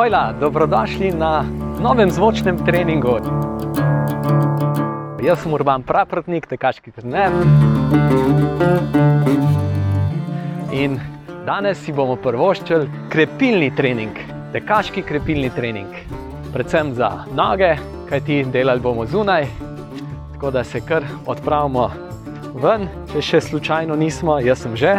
Hojla, dobrodošli na novem zvočnem treningu. Jaz sem Urban Praprotnik, tekaški trener. In danes si bomo prvoščili krepilni trening, tekaški krepilni trening. Predvsem za noge, kajti delali bomo zunaj, tako da se kar odpravimo ven, če še slučajno nismo, jaz sem že.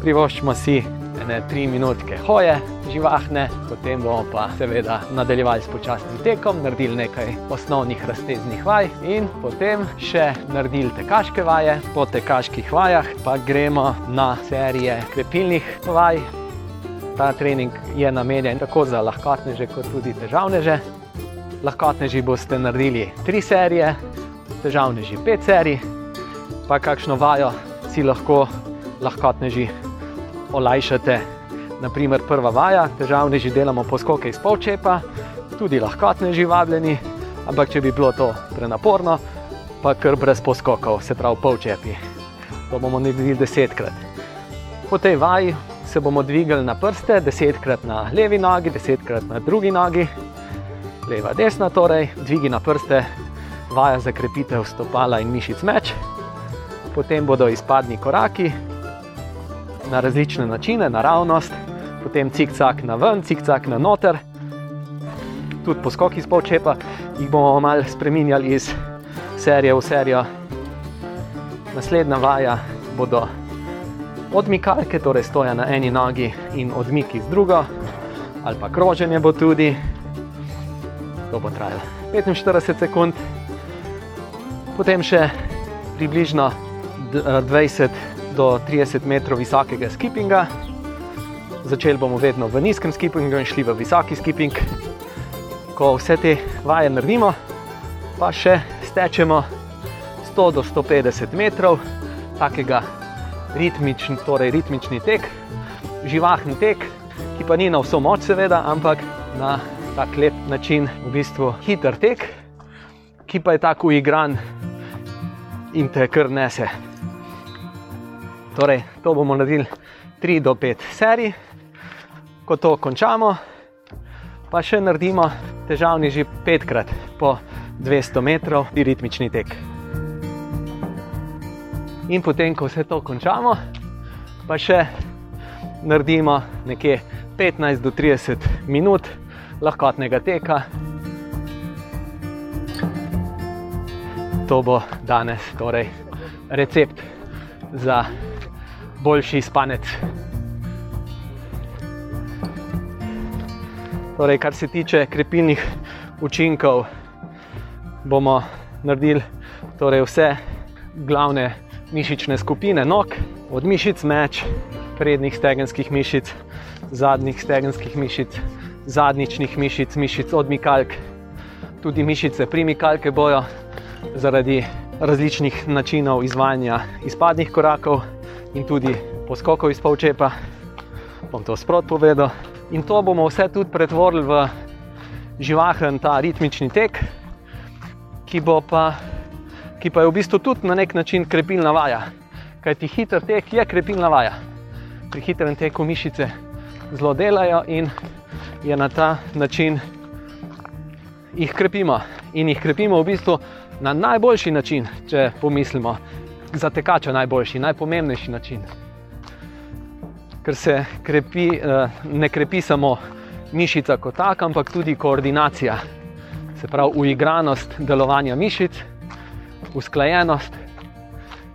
Privoščimo si ene tri minutke hoje, živahne, potem bomo pa seveda nadaljevali s počasnim tekom, naredili nekaj osnovnih razteznih vaj in potem še naredili tekaške vaje. Po tekaških vajah pa gremo na serije krepilnih vaj. Ta trening je namenjen tako za lahkotneže, kot tudi težavneže. Lahkotneži boste naredili tri serije, težavneži pet serij, pa kakšno vajo si lahko lahkotneži olajšate. Naprimer, prva vaja, težavni že delamo poskoke iz polčepa, tudi lahkotne že vabljeni, ampak če bi bilo to prenaporno, pa kar brez poskokov, se pravi polčepi. To bomo naredili desetkrat. Po tej vaji se bomo dvigali na prste, desetkrat na levi nogi, desetkrat na drugi nogi, leva, desna, torej dvigi na prste, vaja za krepitev stopala in mišic meč. Potem bodo izpadni koraki, na različne načine, naravnost, potem cikcak na ven, cikcak na noter, tudi poskok iz polčepa, jih bomo malo spremenjali iz serije v serijo. Naslednja vaja bodo odmikalke, torej stoja na eni nogi in odmiki z drugo, ali pa kroženje bo tudi, to bo trajalo 45 sekund, potem še približno 20 do 30 metrov visokega skipinga. Začeli bomo vedno v nizkem skipingu in šli v visoki skiping. Ko vse te vaje naredimo, pa še stečemo 100 do 150 metrov, takega ritmični, torej ritmični tek, živahni tek, ki pa ni na vso moč, seveda, ampak na tak lep način, v bistvu hiter tek, ki pa je tako uigran in te kar nese. Torej, to bomo naredili 3 do 5 serij, ko to končamo, pa še naredimo težavni že petkrat po 200 metrov, ritmični tek. In potem, ko vse to končamo, pa še naredimo nekje 15 do 30 minut lahkotnega teka. To bo danes torej recept za boljši spanec. Torej, kar se tiče krepilnih učinkov, bomo naredili torej vse glavne mišične skupine nog, od mišic meč, prednjih stegenskih mišic, zadnjih stegenskih mišic, zadnjičnih mišic, mišic odmikalk, tudi mišice primikalke bojo zaradi različnih načinov izvajanja izpadnih korakov in tudi poskokov iz polčepa. Bom to sprot povedal. In to bomo vse tudi pretvorili v živahen ta ritmični tek, ki, pa, ki pa je v bistvu tudi na nek način krepilna vaja. Kaj ti hiter tek je krepilna vaja. Pri hitrem teku mišice zelo delajo in je na ta način jih krepimo. In jih krepimo v bistvu na najboljši način, če pomislimo za tekača najboljši, najpomembnejši način. Ker se krepi, eh, ne krepi samo mišica kot taka, ampak tudi koordinacija, se pravi uigranost delovanja mišic, usklajenost,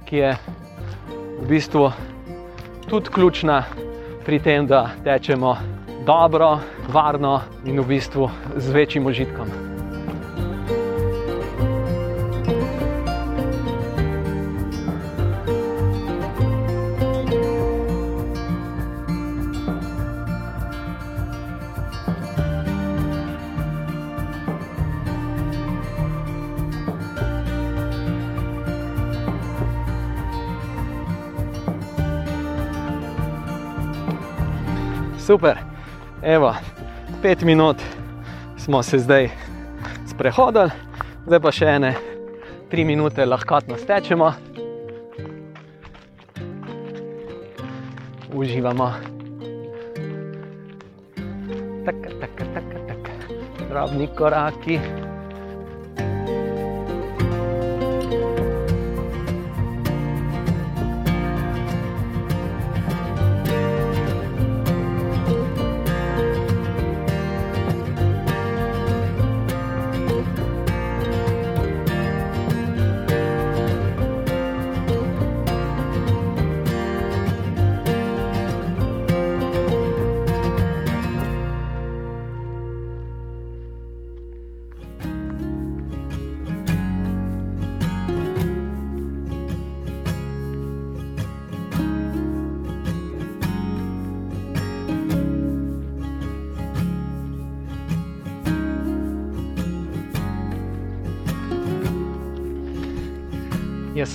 ki je v bistvu tudi ključna pri tem, da tečemo dobro, varno in v bistvu z večjim užitkom. Super, evo, pet minut smo se zdaj sprehodili, zdaj pa še ene tri minute lahko stečemo. Uživamo. tak, tak, tak, tak. Drobni koraki.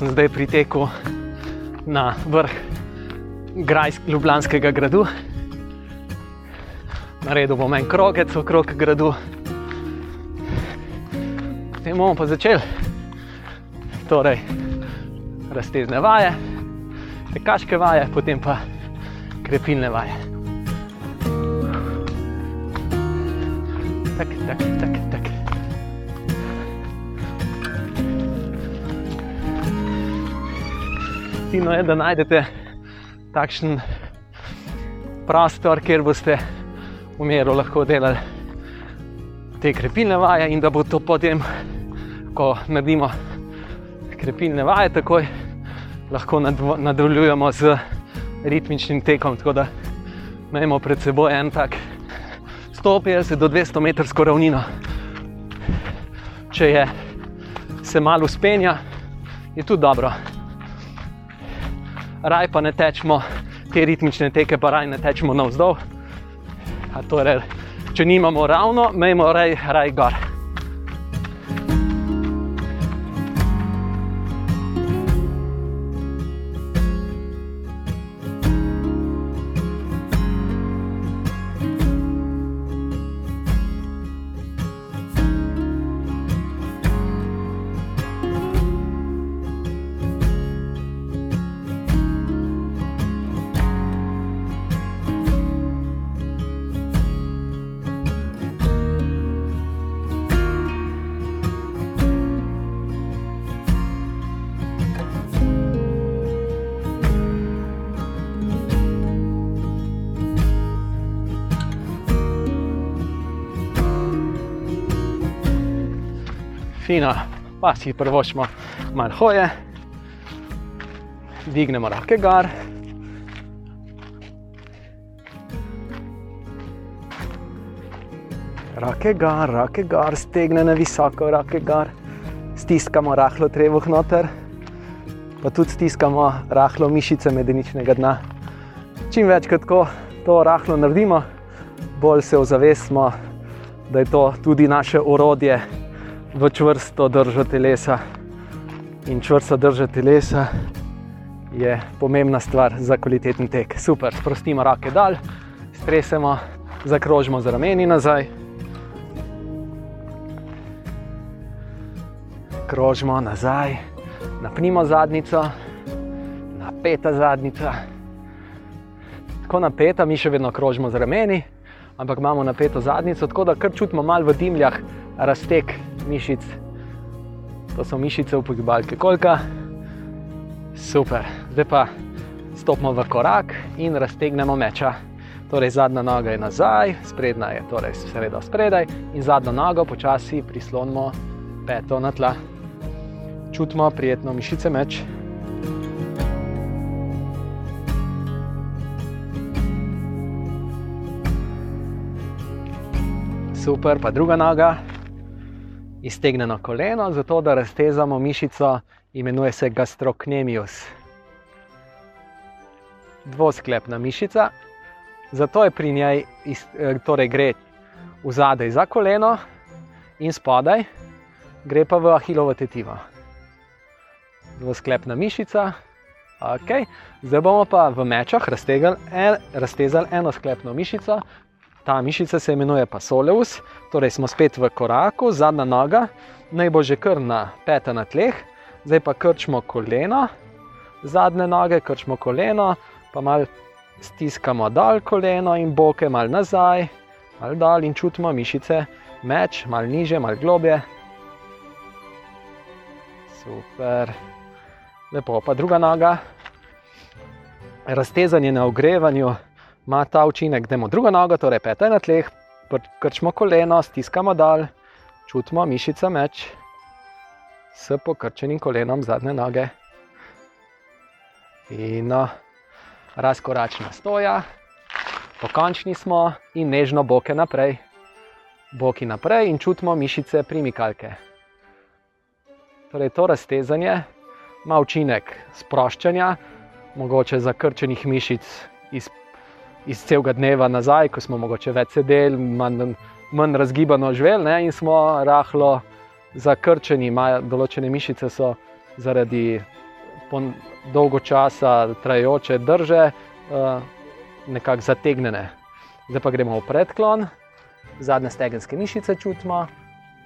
Sem zdaj pritekel na vrh Grajsk, Ljubljanskega gradu. Naredil bom en krogec okrog gradu. Potem bomo pa začeli. Torej, raztezne vaje, tekaške vaje, potem pa krepilne vaje. Fino je, da najdete takšen prostor, kjer boste v miru lahko delali te krepilne vaje, in da bo to potem, ko naredimo krepilne vaje, takoj lahko nadaljujemo z ritmičnim tekom. Tako da imamo pred seboj en tak 150 do 200 metrsko ravnino. Če je se malo uspenja, je tudi dobro raj pa ne tečemo, te ritmične teke pa raj ne tečemo navzdol. Torej, če nimamo ravno, mejmo raj, raj gor. Fino, pa si prvošmo malo hoje, dvignemo roke gor. Roke gor, roke gor, stegne na visoko, roke gor, stiskamo rahlo trebuh noter, pa tudi stiskamo rahlo mišice medeničnega dna. Čim večkrat to rahlo naredimo, bolj se ozavestimo, da je to tudi naše orodje v čvrsto držo telesa. In čvrsto drža telesa je pomembna stvar za kvaliteten tek. Super, sprostimo roke dol, stresemo, zakrožimo z rameni nazaj. Krožimo nazaj, napnimo zadnico, napeta zadnica. Tako napeta, mi še vedno krožimo z rameni, ampak imamo napeto zadnico, tako da kar čutimo malo v dimljah raztek mišic. To so mišice v pogibalke kolka. Super, zdaj pa stopimo v korak in raztegnemo meča. Torej, zadnja noga je nazaj, sprednja je torej seveda spredaj in zadnjo nogo počasi prislonimo peto na tla. Čutimo prijetno mišice meč. Super, pa druga noga, iztegnjeno koleno, zato da raztezamo mišico, imenuje se gastrocnemius. Dvosklepna mišica, zato je pri njej, iz- eh, torej gre v zadaj za koleno in spodaj, gre pa v ahilovo tetivo. Dvosklepna mišica, ok. Zdaj bomo pa v mečah raztegali, en, raztezali eno sklepno mišico, ta mišica se imenuje pa soleus, torej smo spet v koraku, zadnja noga, naj bo že kar na peta na tleh, zdaj pa krčimo koleno, zadnje noge krčimo koleno, pa malo stiskamo dol koleno in boke malo nazaj, malo dol in čutimo mišice, meč, malo niže, malo globje. Super, lepo, pa druga noga. Raztezanje na ogrevanju ima ta učinek, da imamo drugo nogo, torej peta na tleh, krčimo koleno, stiskamo dol, čutimo mišica meč s pokrčenim kolenom zadnje noge. Fino, razkoračna stoja, pokončni smo in nežno boke naprej, boki naprej in čutimo mišice primikalke. Torej, to raztezanje ima učinek sproščanja, mogoče zakrčenih mišic iz, iz celega dneva nazaj, ko smo mogoče več sedeli, manj, manj razgibano živeli in smo rahlo zakrčeni, imajo določene mišice, so zaradi dolgo časa trajajoče drže uh, nekako zategnjene. Zdaj pa gremo v predklon, zadnje stegenske mišice čutimo,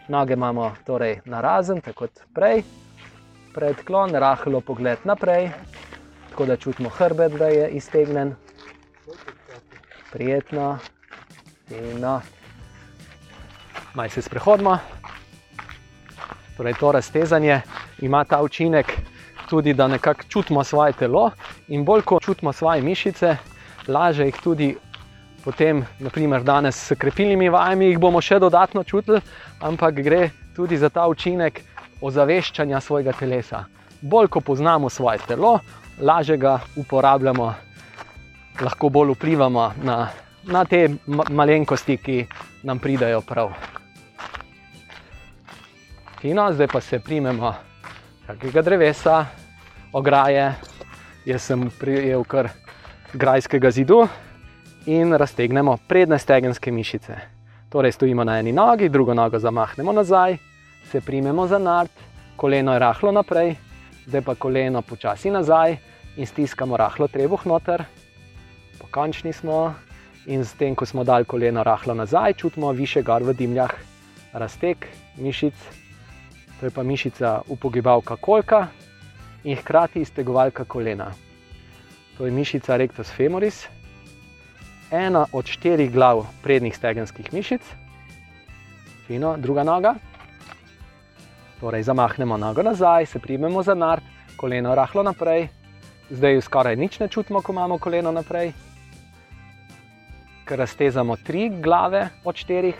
noge imamo torej na razen, tako kot prej. Predklon, rahlo pogled naprej, tako da čutimo hrbet, da je iztegnen. Prijetno, fino. Maj se sprehodimo. Torej, to raztezanje ima ta učinek tudi, da nekako čutimo svoje telo in bolj ko čutimo svoje mišice, lažje jih tudi potem, naprimer danes s krepilnimi vajami, jih bomo še dodatno čutili, ampak gre tudi za ta učinek ozaveščanja svojega telesa. Bolj ko poznamo svoje telo, lažje ga uporabljamo, lahko bolj vplivamo na, na te malenkosti, ki nam pridajo prav fino, zdaj pa se primemo kakega drevesa, ograje. Jaz sem prijel kar grajskega zidu in raztegnemo predne stegenske mišice. Torej, stojimo na eni nogi, drugo nogo zamahnemo nazaj, se primemo za nard, koleno je rahlo naprej, zdaj pa koleno počasi nazaj in stiskamo rahlo trebuh noter. Pokončni smo in s tem, ko smo dali koleno rahlo nazaj, čutimo više gor v dimljah, razteg mišic to je pa mišica upogibalka kolka in hkrati iztegovalka kolena. To je mišica rectus femoris, ena od štirih glav prednjih stegenskih mišic, fino, druga noga. Torej, zamahnemo nogo nazaj, se primemo za nard, koleno rahlo naprej, zdaj skoraj nič ne čutimo, ko imamo koleno naprej. Ker raztezamo tri glave od štirih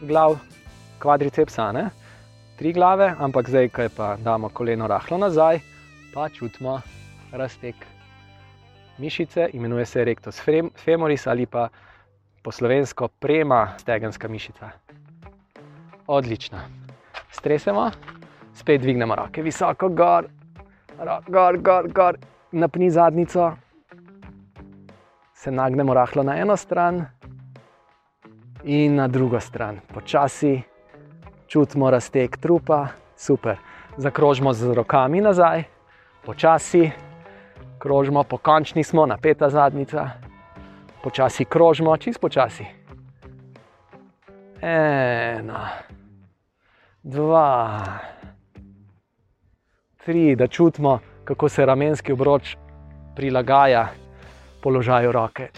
glav kvadricepsa. Ne? tri glave, ampak zdaj, ko pa damo koleno rahlo nazaj, pa čutimo razteg mišice, imenuje se rectus femoris ali pa po slovensko prema stegenska mišica. Odlično. Stresemo, spet dvignemo roke visoko, gor, gor, gor, gor, napni zadnico, se nagnemo rahlo na eno stran in na drugo stran, počasi čutimo razteg trupa, super. Zakrožimo z rokami nazaj, počasi, krožimo, pokončni smo, napeta zadnica, počasi krožimo, čist počasi. Ena, dva, tri, da čutimo, kako se ramenski obroč prilagaja položaju roke.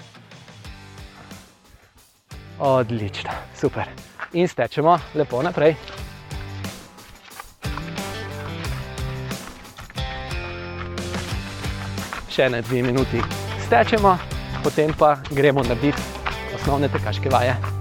Odlično, super in stečemo lepo naprej. Še ne dve minuti stečemo, potem pa gremo narediti osnovne tekaške vaje.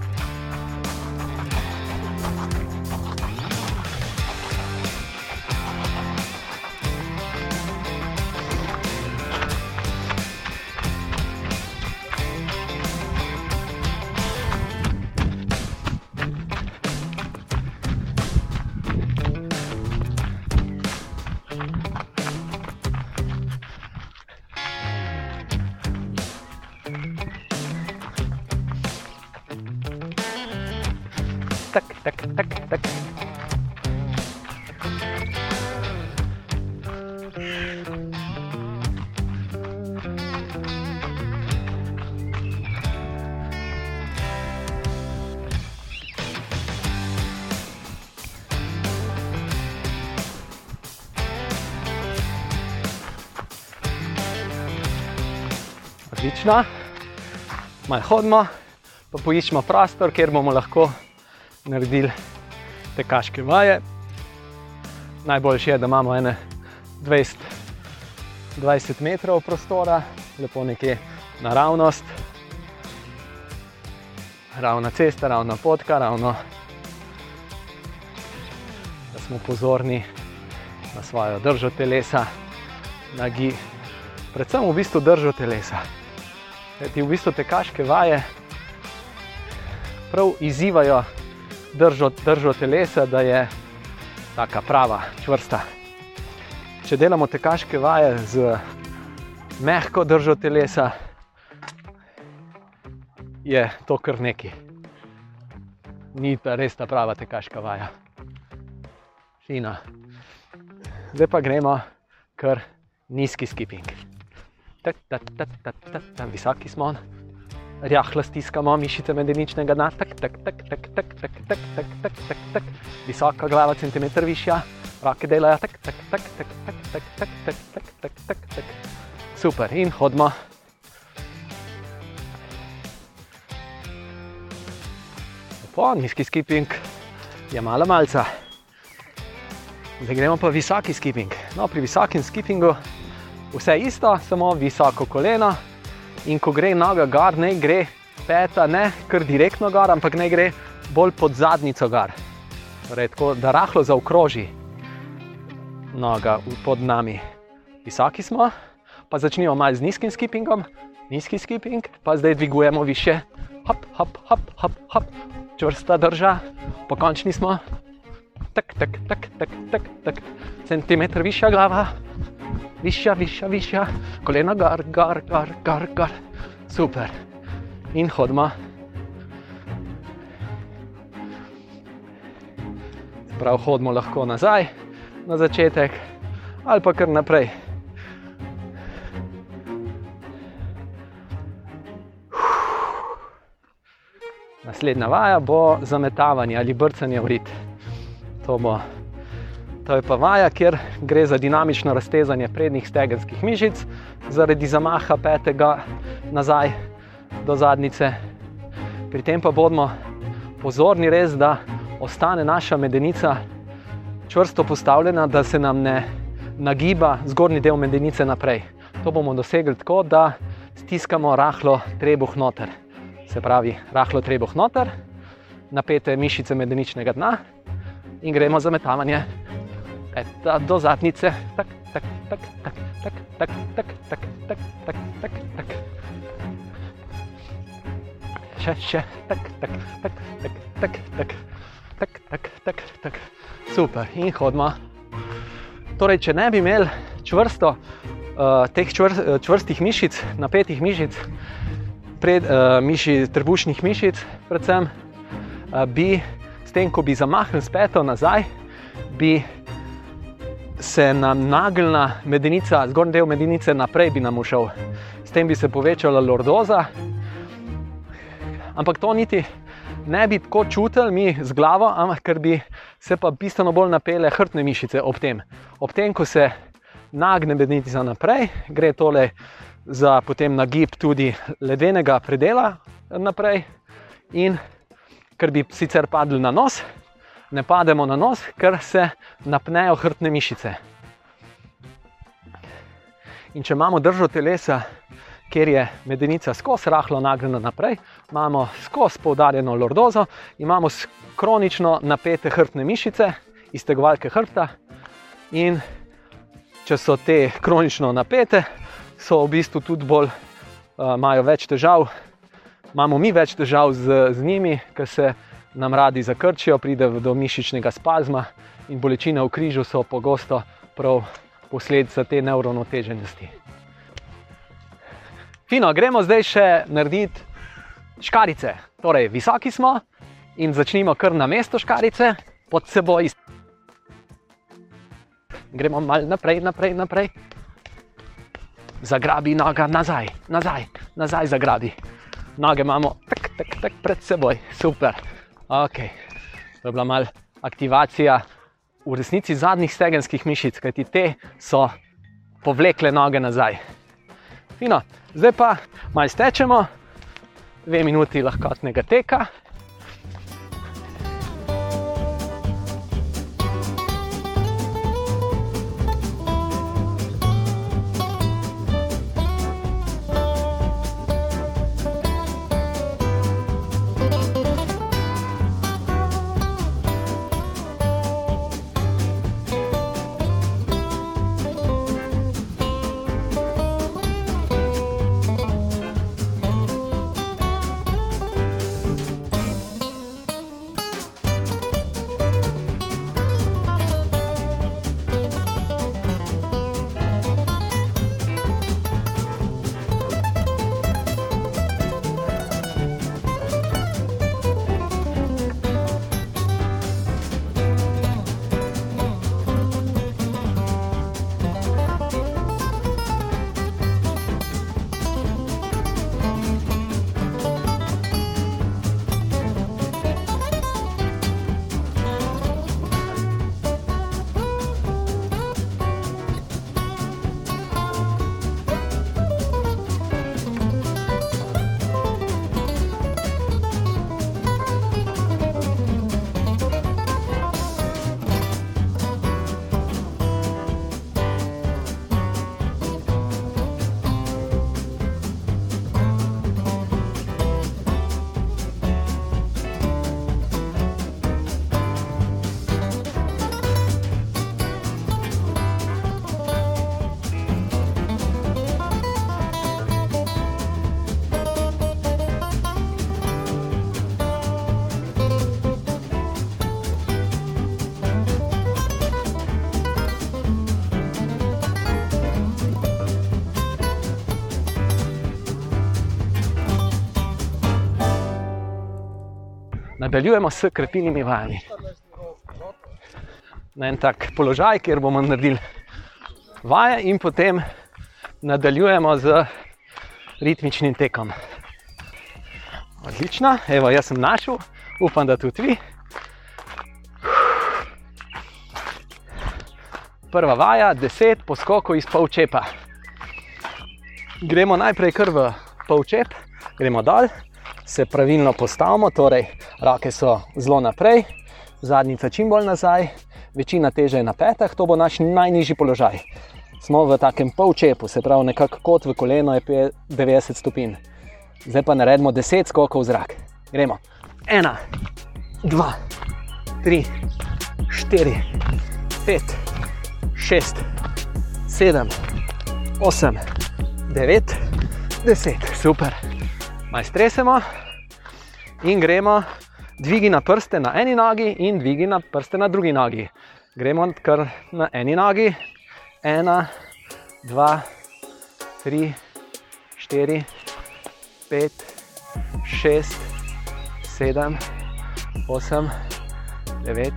Odlično, malo hodimo, pa poiščemo prostor, kjer bomo lahko naredili te kaške vaje. Najboljše je, da imamo ene 20, 20 metrov prostora, lepo nekje naravnost, ravna cesta, ravna potka, ravno da smo pozorni na svojo držo telesa, na gi, predvsem v bistvu držo telesa. Ti v bistvu te kaške vaje prav izzivajo držo, držo telesa, da je taka prava, čvrsta. Če delamo te kaške vaje z mehko držo telesa, je to kar neki. Ni ta res ta prava tekaška vaja. Fina. Zdaj pa gremo kar nizki skipping. Tak, tak, tak, tak, tak, tak, visoki smo, rahlo stiskamo mišice medeničnega dna, tak, tak, tak, tak, tak, tak, tak, tak, tak, tak, tak, visoka glava, centimeter višja, roke delajo, tak, tak, tak, tak, tak, tak, tak, tak, tak, tak, tak, tak. Super, in hodimo. Po nizki skipping je malo malca. Zdaj gremo pa visoki skipping. No, pri visokem skippingu vse isto, samo visoko koleno. In ko gre noga gor, ne gre peta, ne kar direktno gor, ampak ne gre bolj pod zadnico gor. Torej, tako da rahlo zaokroži noga pod nami. Visoki smo, pa začnimo malo z nizkim skippingom, nizki skipping, pa zdaj dvigujemo više. Hop, hop, hop, hop, hop. Čvrsta drža, pokončni smo. Tak, tak, tak, tak, tak, tak. Centimeter višja glava, višja, višja, višja, kolena gor, gor, gor, gor, gor. Super. In hodimo. Prav hodimo lahko nazaj na začetek ali pa kar naprej. Naslednja vaja bo zametavanje ali brcanje v rit. To, bo, to je pa vaja, kjer gre za dinamično raztezanje prednjih stegenskih mišic, zaradi zamaha petega nazaj do zadnice. Pri tem pa bomo pozorni, res, da ostane naša medenica čvrsto postavljena, da se nam ne nagiba zgornji del medenice naprej. To bomo dosegli tako, da stiskamo rahlo trebuh noter. Se pravi, rahlo trebuh noter, napete mišice medeničnega dna in gremo za metavanje peta do zadnice. Tak, tak, tak, tak, tak, tak, tak, tak, tak, tak, tak, tak. Še, še, tak, tak, tak, tak, tak, tak, tak, tak, tak, tak. Super, in hodimo. Torej, če ne bi imeli čvrsto, uh, teh čvr, čvrstih mišic, napetih mišic, pred, uh, miši, trebušnih mišic, predvsem, uh, bi s tem, ko bi zamahnili speto nazaj, bi se nam nagnila medenica, zgornji del medenice naprej bi nam ušel. S tem bi se povečala lordoza. Ampak to niti ne bi tako čutili mi z glavo, ampak ker bi se pa bistveno bolj napele hrbtne mišice ob tem. Ob tem, ko se nagne medenica naprej, gre tole za potem nagib tudi ledenega predela naprej. In ker bi sicer padli na nos, ne pademo na nos, ker se napnejo hrbtne mišice. In če imamo držo telesa, kjer je medenica skozi rahlo nagnjena naprej, imamo skozi poudarjeno lordozo, imamo kronično napete hrbtne mišice, iztegovalke hrbta. In če so te kronično napete, so v bistvu tudi bolj, uh, imajo več težav, imamo mi več težav z, z njimi, ker se nam radi zakrčijo, pride do mišičnega spazma in bolečine v križu so pogosto prav posledica te neuronoteženosti. Fino, gremo zdaj še narediti škarice. Torej, visoki smo in začnimo kar na mesto škarice, pod seboj. Gremo malo naprej, naprej, naprej. Zagrabi noga nazaj, nazaj, nazaj zagrabi. Noge imamo tak, tak, tak pred seboj, super. Okay. To je bila mal aktivacija v resnici zadnjih stegenskih mišic, kajti te so povlekle noge nazaj. Fino. Zdaj pa malo stečemo, dve minuti lahkotnega teka. Nadaljujemo s krepilnimi vajami. Na en tak položaj, kjer bomo naredili vaje, in potem nadaljujemo z ritmičnim tekom. Odlično, evo, jaz sem našel, upam, da tudi vi. Prva vaja, 10 poskokov iz polčepa. Gremo najprej kar v polčep, gremo dol, se pravilno postavimo, torej roke so zelo naprej, zadnjica čim bolj nazaj, večina teže je na petah, to bo naš najnižji položaj. Smo v takem polčepu, se pravi, nekako kot v koleno je 90 stopinj. Zdaj pa naredimo 10 skokov v zrak. Gremo. 1, 2, 3, 4, 5, 6, 7, 8, 9, 10. Super. Maj stresemo in gremo, dvigi na prste na eni nogi in dvigi na prste na drugi nogi. Gremo kar na eni nogi, ena, dva, tri, štiri, pet, šest, sedem, osem, devet,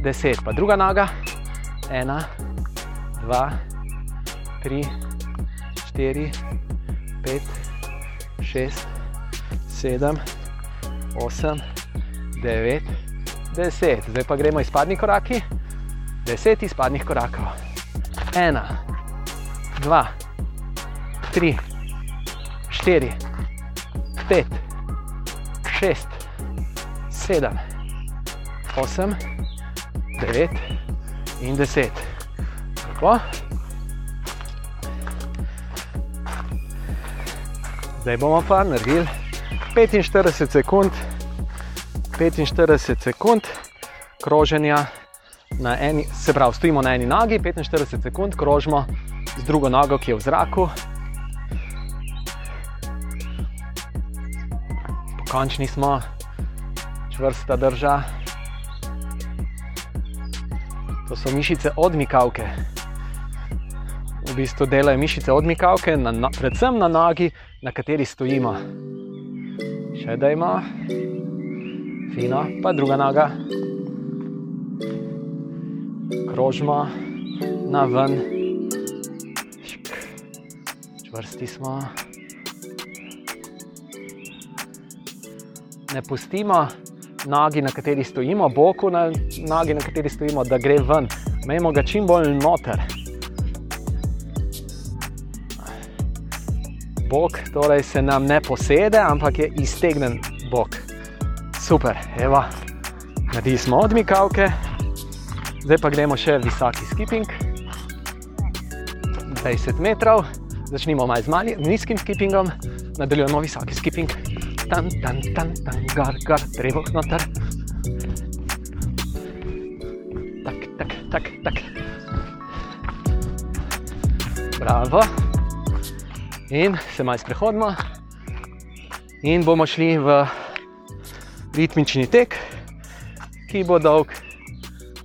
deset. Pa druga noga, ena, dva, tri, štiri, pet, šest, sedem, osem, devet, deset. Zdaj pa gremo izpadni koraki, deset izpadnih korakov. Ena, dva, tri, štiri, pet, šest, sedem, osem, devet in deset. Tako. Zdaj bomo pa naredili 45 sekund, 45 sekund kroženja na eni, se pravi, stojimo na eni nogi, 45 sekund krožimo z drugo nogo, ki je v zraku. Pokončni smo, čvrsta drža. To so mišice odmikavke. V bistvu delajo mišice odmikavke, na, na, predvsem na nogi, na kateri stojimo. Še da ima, fino, pa druga noga. Krožimo na ven, čvrsti smo. Ne pustimo nogi, na kateri stojimo, boku na nogi, na kateri stojimo, da gre ven. Mejmo ga čim bolj noter. Bok torej se nam ne posede, ampak je iztegnen bok. Super, evo, naredili smo odmikavke, zdaj pa gremo še visoki skipping. 20 metrov, začnimo malo z malim, nizkim skippingom, nadaljujemo visoki skipping. Tam, tam, tam, tam, gor, gor, trebuh noter. Tak, tak, tak, tak. Bravo. In se malo sprehodimo, in bomo šli v ritmični tek, ki bo dolg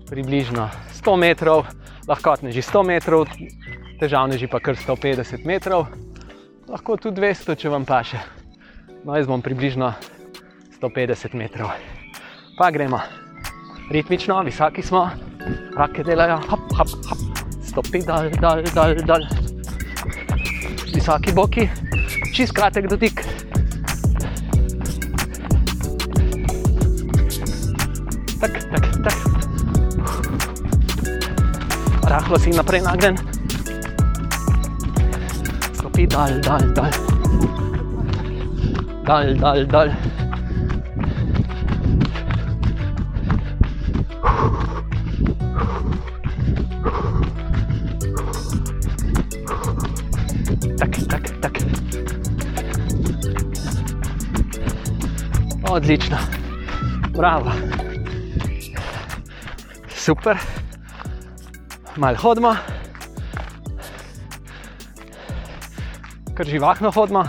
približno 100 metrov, lahkotneži 100 metrov, težavneži pa kar 150 metrov, lahko tudi 200, če vam paše. No, jaz bom približno 150 metrov. Pa gremo ritmično, visoki smo, rake delajo, hop, hop, hop, stopi dol, dol, dol, dol. Visoki boki, čist kratek dotik. Tak, tak, tak. Rahlo si naprej nagnjen. Stopi dol, dol, dol. Dol, dol, dol. Odlično. Bravo. Super. Mal hodimo. Kar živahno hodimo.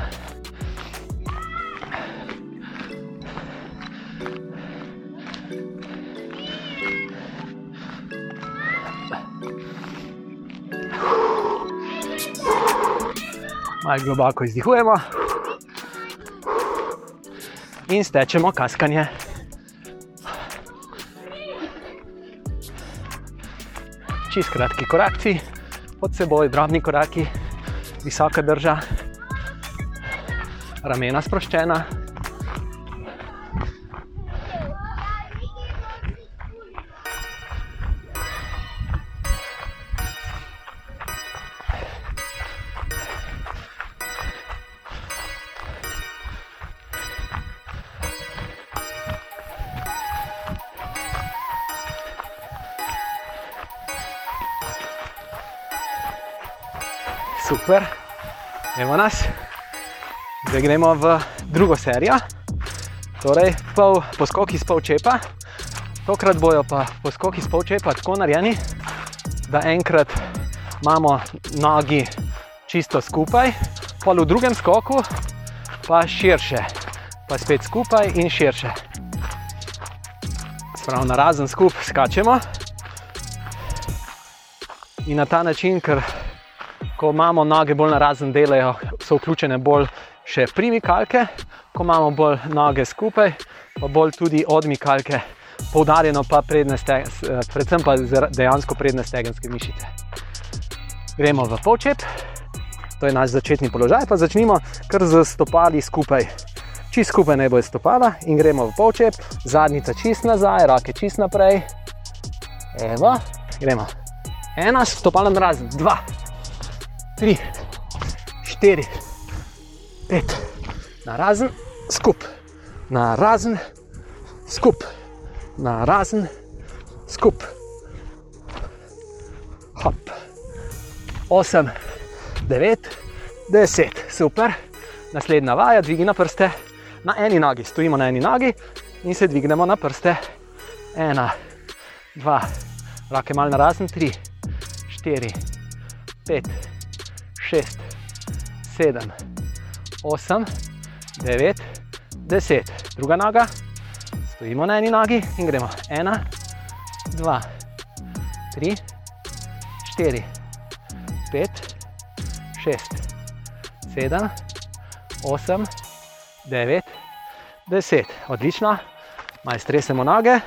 Malo globoko izdihujemo in stečemo kaskanje. Čist kratki korakci, pod seboj drobni koraki, visoka drža, ramena sproščena. Evo nas. Zdaj gremo v drugo serijo, torej pol, poskoki iz polčepa. Tokrat bojo pa poskoki iz polčepa tako narejeni, da enkrat imamo nogi čisto skupaj, pol v drugem skoku pa širše, pa spet skupaj in širše. Spravo na razen skup skačemo in na ta način, ker ko imamo noge bolj na razen delajo, so vključene bolj še primikalke, ko imamo bolj noge skupaj, pa bolj tudi odmikalke, poudarjeno pa predne, predvsem pa dejansko predne stegenske mišice. Gremo v polčep, to je naš začetni položaj, pa začnimo kar z stopali skupaj. Čist skupaj naj bo stopala in gremo v polčep, zadnjica čist nazaj, roke čist naprej. Evo, gremo. Ena, stopala na razen, dva, tri, štiri, pet, na razen, skup, na razen, skup, na razen, skup. Hop. Osem, devet, deset, super. Naslednja vaja, dvigi na prste, na eni nogi, stojimo na eni nogi in se dvignemo na prste. Ena, dva, roke malo na razen, tri, štiri, pet, 6, 7, 8, 9, 10. Druga noga, stojimo na eni nogi in gremo. 1, 2, 3, 4, 5, 6, 7, 8, 9, 10. Odlično, malo stresemo noge.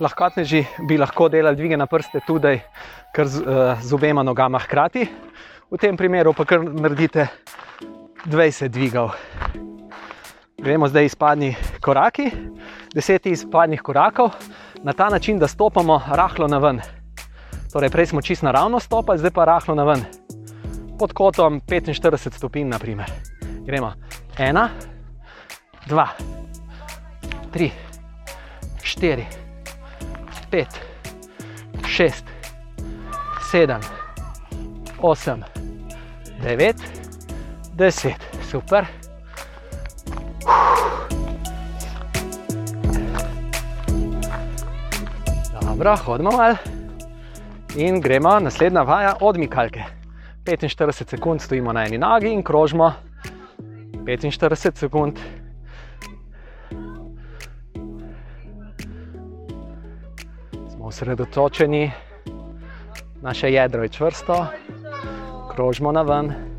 Lahkotneži bi lahko delali dvige na prste tudi kar z, uh, z obema nogama hkrati, v tem primeru pa kar naredite 20 dvigov. Gremo zdaj izpadni koraki, 10 izpadnih korakov, na ta način, da stopamo rahlo na ven. Torej, prej smo čisto naravno stopili, zdaj pa rahlo na ven. pod kotom 45 stopinj, naprimer. Gremo ena, dva, tri, štiri, pet, šest, sedem, osem, devet, deset, super. Dobro, hodimo malo in gremo naslednja vaja odmikalke. 45 sekund stojimo na eni nogi in krožimo 45 sekund. Smo osredotočeni, naše jedro je čvrsto, krožimo na ven.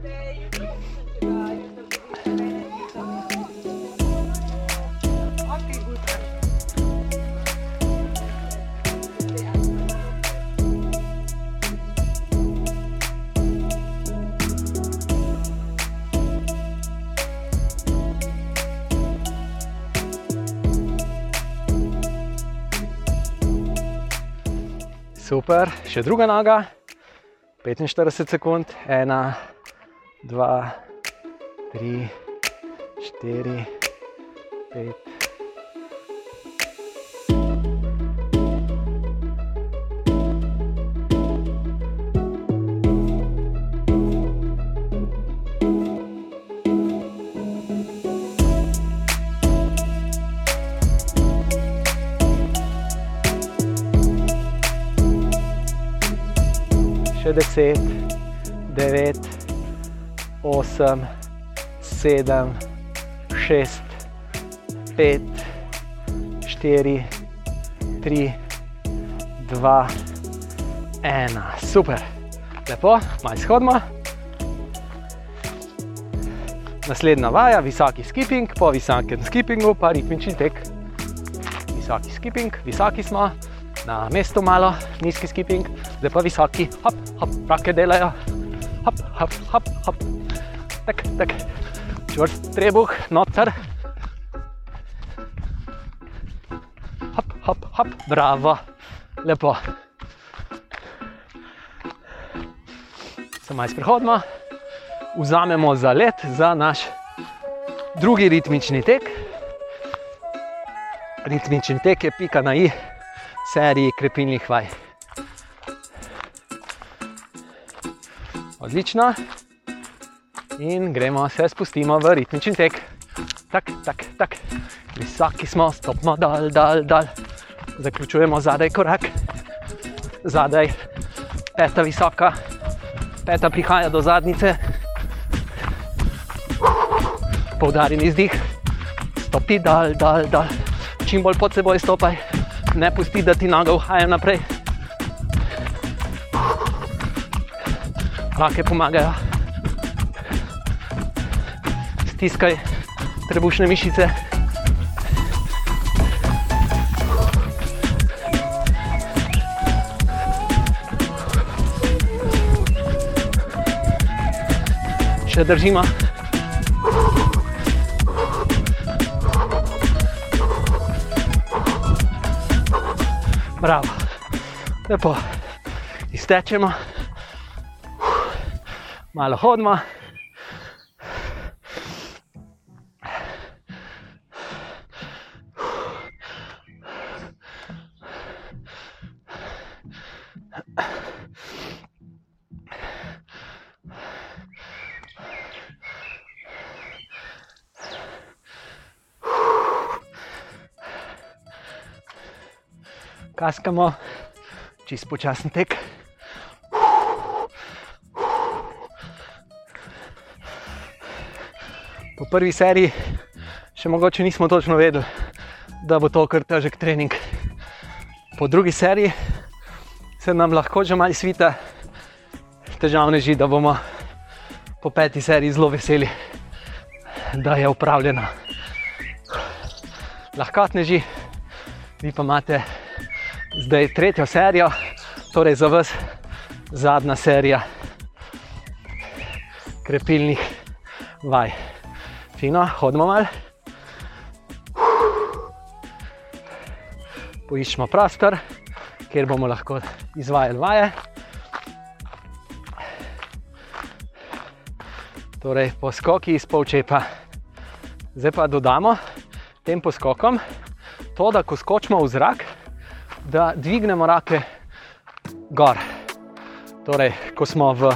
Super, še druga noga, 45 sekund, ena, dva, tri, štiri, pet. Še 10, 9, 8, 7, 6, 5, 4, 3, 2, 1. Super, lepo, malo shodimo. Naslednja vaja, visoki skipping, po visokem skippingu pa ritmični tek. Visoki skipping, visoki smo, na mestu malo, nizki skipping, zdaj pa visoki, hop, hop, roke delajo, hop, hop, hop, hop, tak, tak, čvrst trebuh, noter, hop, hop, hop, bravo, lepo. Se malo sprehodimo, vzamemo za let za naš drugi ritmični tek. Ritmični tek je pika na i seriji krepilnih vaj. Odlično. In gremo, se spustimo v ritmični tek. Tak, tak, tak. Visoki smo, stopimo dol, dol, dol. Zaključujemo zadaj korak, zadaj peta visoka, peta prihaja do zadnice. Poudarjen izdih, stopi dol, dol, dol. Čim bolj pod seboj stopaj ne pusti, da ti noga uhaja naprej. Roke pomagajo. Stiskaj trebušne mišice. Še držimo. Bravo, lepo, iztečemo, malo hodimo. Kaskamo, čist počasen tek. Po prvi seriji še mogoče nismo točno vedeli, da bo to kar težek trening. Po drugi seriji se nam lahko že malo svita, težavneži, da bomo po peti seriji zelo veseli, da je upravljena. Lahkotneži, vi pa imate zdaj tretjo serijo, torej za vas zadnja serija krepilnih vaj. Fino, hodimo mal. Poiščemo prostor, kjer bomo lahko izvajali vaje. Torej, poskoki iz polčepa. Zdaj pa dodamo tem poskokom to, da ko skočimo v zrak, da dvignemo rake gor. Torej, ko smo v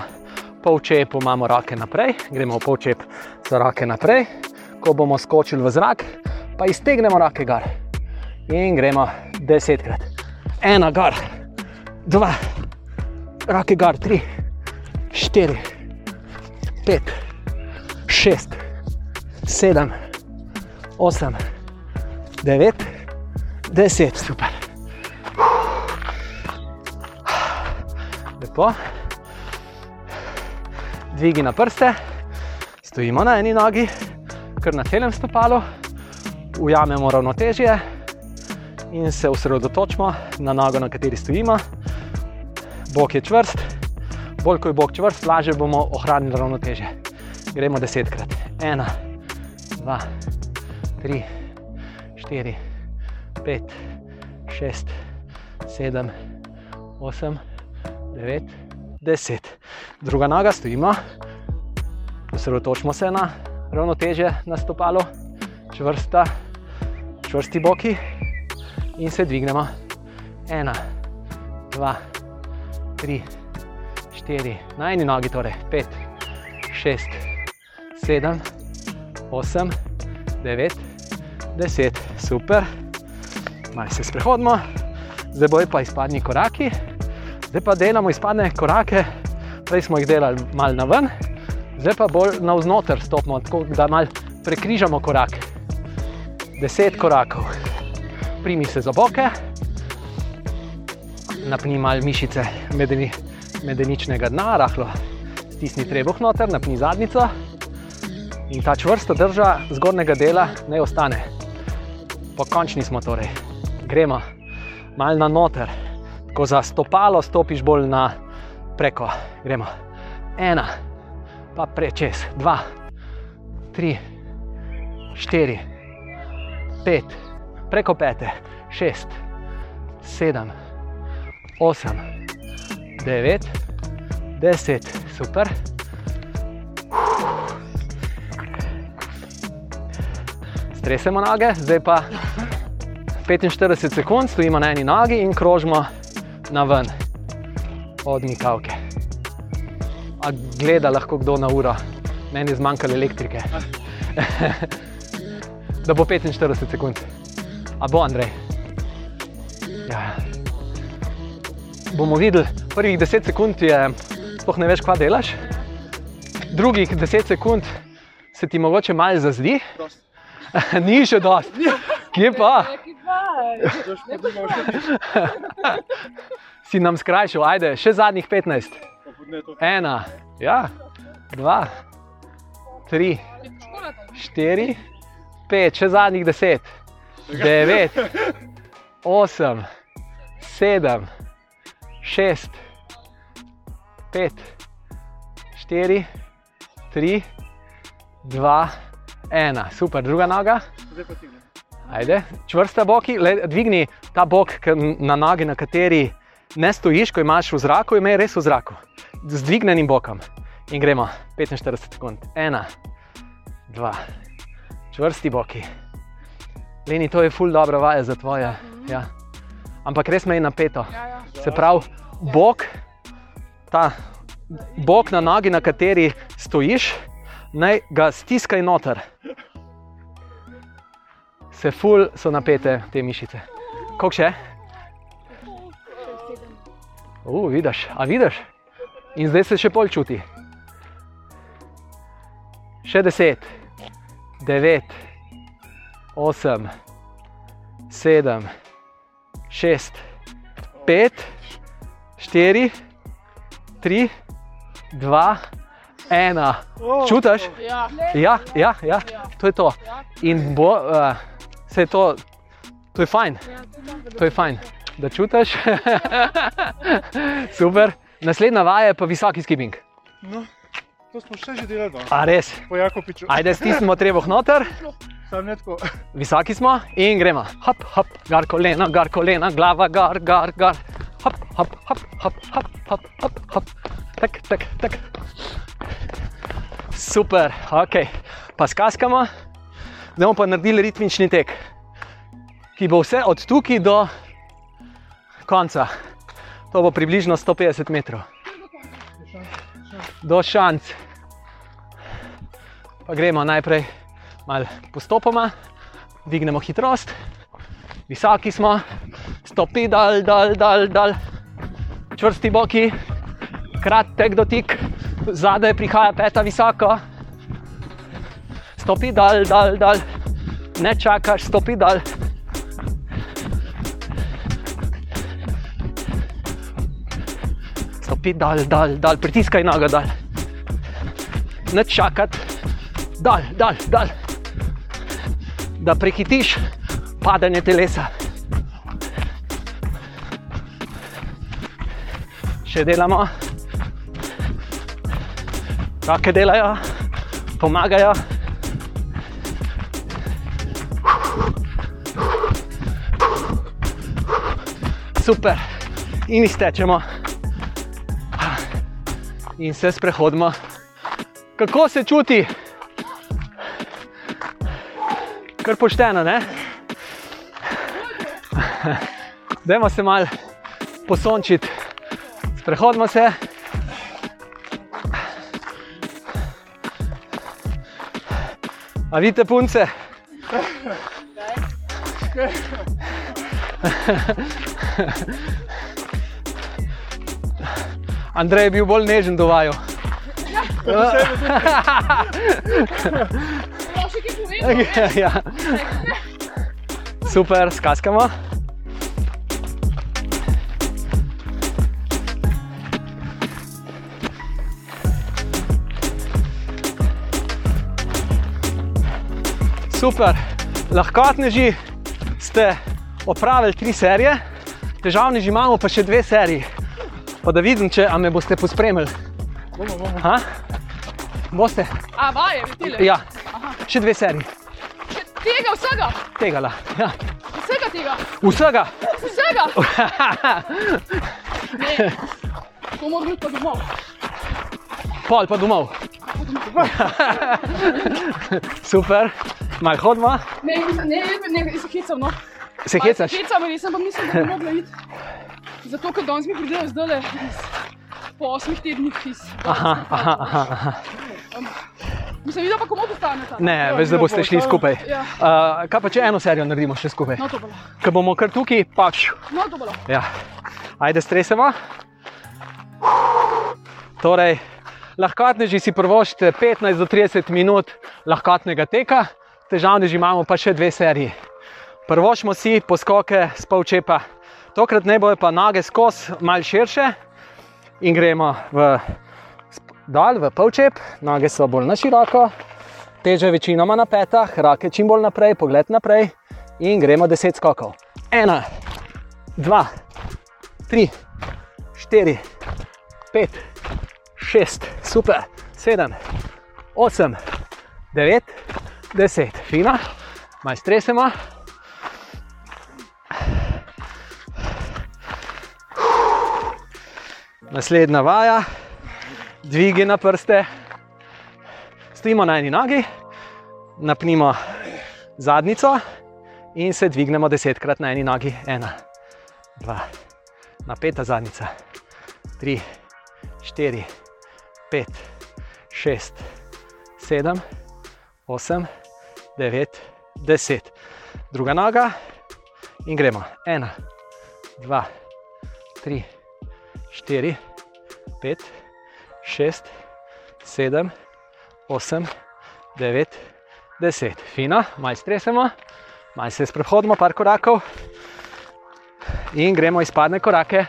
polčepu, imamo rake naprej, gremo v polčep za rake naprej, ko bomo skočili v zrak, pa iztegnemo rake gor. In gremo desetkrat. Ena gor, dva, rake gor, tri, štiri, pet, šest, sedem, osem, devet, deset, super. Lepo. Dvigi na prste, stojimo na eni nogi, kar na celem stopalu, ujamemo ravnotežje in se osredotočimo na nogo, na kateri stojimo. Bog je čvrst, bolj ko je bog čvrst, lažje bomo ohranili ravnotežje. Gremo desetkrat. Ena, dva, tri, štiri, pet, šest, sedem, osem, devet, deset. Druga noga, stojimo, osredotočimo se na ravnotežje na stopalu, čvrsta, čvrsti boki in se dvignemo. Ena, dva, tri, štiri, na eni nogi, torej pet, šest, sedem, osem, devet, deset, super. Malo se sprehodimo, zdaj bojo pa izpadni koraki, zdaj pa delamo izpadne korake, prej smo jih delali malo na ven, zdaj pa bolj navznoter stopimo, tako da malo prekrižamo korak. Deset korakov, primi se za boke, napni malo mišice medeni, medeničnega dna, rahlo stisni trebuh noter, napni zadnico in ta čvrsta drža zgornjega dela ne ostane. Pokončni smo torej, gremo malo na noter, ko za stopalo stopiš bolj na preko. Gremo ena, pa prečes, dva, tri, štiri, pet, preko pete, šest, sedem, osem, devet, deset, super. Stresemo noge, zdaj pa 45 sekund stojimo na eni nogi in krožimo na ven od mikavke. A gleda lahko kdo na uro, meni je zmanjkalo elektrike. da bo 45 sekund. A bo Andrej? Ja. Bomo videli, prvih 10 sekund je, sploh ne veš, kva delaš, drugih 10 sekund se ti mogoče malo zazdi, ni še dost. Kje pa? si nam skrajšal, ajde, še zadnjih 15. Ena, ja, dva, tri, štiri, pet, še zadnjih deset, devet, osem, sedem, šest, pet, štiri, tri, dva, ena. Super, druga noga. Ajde, čvrsta boki, le, dvigni ta bok na nogi, na kateri ne stojiš, ko imaš v zraku, imej res v zraku, z dvignenim bokom. In gremo 45 sekund. Ena, dva, čvrsti boki. Leni, to je ful dobro vaja za tvoje. Ja. Ampak res me je napeto. Se pravi, bok, ta bok na nogi, na kateri stojiš, naj ga stiskaj noter. Se ful so napete te mišice. Koliko še? Uh, vidiš, a vidiš? In zdaj se še pol čuti. Še deset, devet, osem, sedem, šest, pet, štiri, tri, dva, ena. Čutiš? Ja, Ja, ja, ja, to je to. In bo, uh, se je to, to je fajn, to je fajn, da čutiš. Super. Naslednja vaja je pa visoki skipping. No, to smo še že delali, no. A res? po Jakopiču. Ajde, stisnimo trebuh noter, tako. visoki smo in gremo. Hop, hop, gar kolena, gar kolena, glava, gar, gar, gar. Hop, hop, hop, hop, hop, hop, hop, hop. tak, tak, tak. Super, ok. Pa skaskamo, da bomo pa naredili ritmični tek, ki bo vse od tukaj do konca. To bo približno 150 metrov. Do šanc. Pa gremo najprej malo postopoma, dvignemo hitrost, visoki smo, stopi dal, dal, dal, dal. čvrsti boki, kratek dotik, zadaj prihaja peta visoko, stopi dal, dal, dal, ne čakaš, stopi dal. Stopi dal, dal, dal, pritiskaj nogo dal. Ne čakati, dal, dal, dal. Da prehitiš padanje telesa. Še delamo, roke delajo, pomagajo. Super, in iztečemo, in se sprehodimo. Kako se čuti? Kar pošteno, ne? Dajmo se mal posončiti, sprehodimo se. A vidite punce? Andrej je bil bolj nežen do vaju. Povedal? ja. Super, skaskamo. Super, lahkotneži ste opravili tri serije, težavneži imamo pa še dve seriji. Pa da vidim, če me boste pospremili. Bomo, bomo. Ha? Boste? A, vaje, vidite? Ja, še dve seriji. Tega vsega, Tega la. Ja. vsega tega, Vsega. vsega. Ne, to mora biti pa domov. Pol pa domov. Super, malo hodimo. Ne, ne, ne, ne, se hecam, no. Se hecaš? Hecam, res, ampak mislim, da bi mogla iti. Zato, ker danes mi pridejo zdaj po osmih tednih iz. Aha, aha, aha, aha. Mislim, videl pa komu postaneta. Ne, veš, da boste šli skupaj. Ja. Uh, kaj pa če eno serijo naredimo še skupaj? No, to bo. Ker bomo kar tukaj, pač. No, to bo. Ja. Ajde, stresemo. Torej, lahkotneži si prvoščite 15 do 30 minut lahkotnega teka, težavneži imamo pa še dve seriji. Prvošmo si poskoke z polčepa. Tokrat ne bojo pa noge skozi, malo širše in gremo v dol, v polčep, noge so bolj na široko, teže večinoma na petah, roke čim bolj naprej, pogled naprej in gremo 10 skokov. Ena, dva, tri, štiri, pet, šest, super, sedem, osem, devet, deset, fina, malo Naslednja vaja, dvigi na prste, stojimo na eni nogi, napnimo zadnico in se dvignemo desetkrat na eni nogi. Ena, dva, napeta zadnica, tri, štiri, pet, šest, sedem, osem, devet, deset. Druga noga in gremo. Ena, dva, tri, štiri, pet, šest, sedem, osem, devet, deset. Fino, malo stresemo, malo se sprehodimo, par korakov in gremo izpadne korake.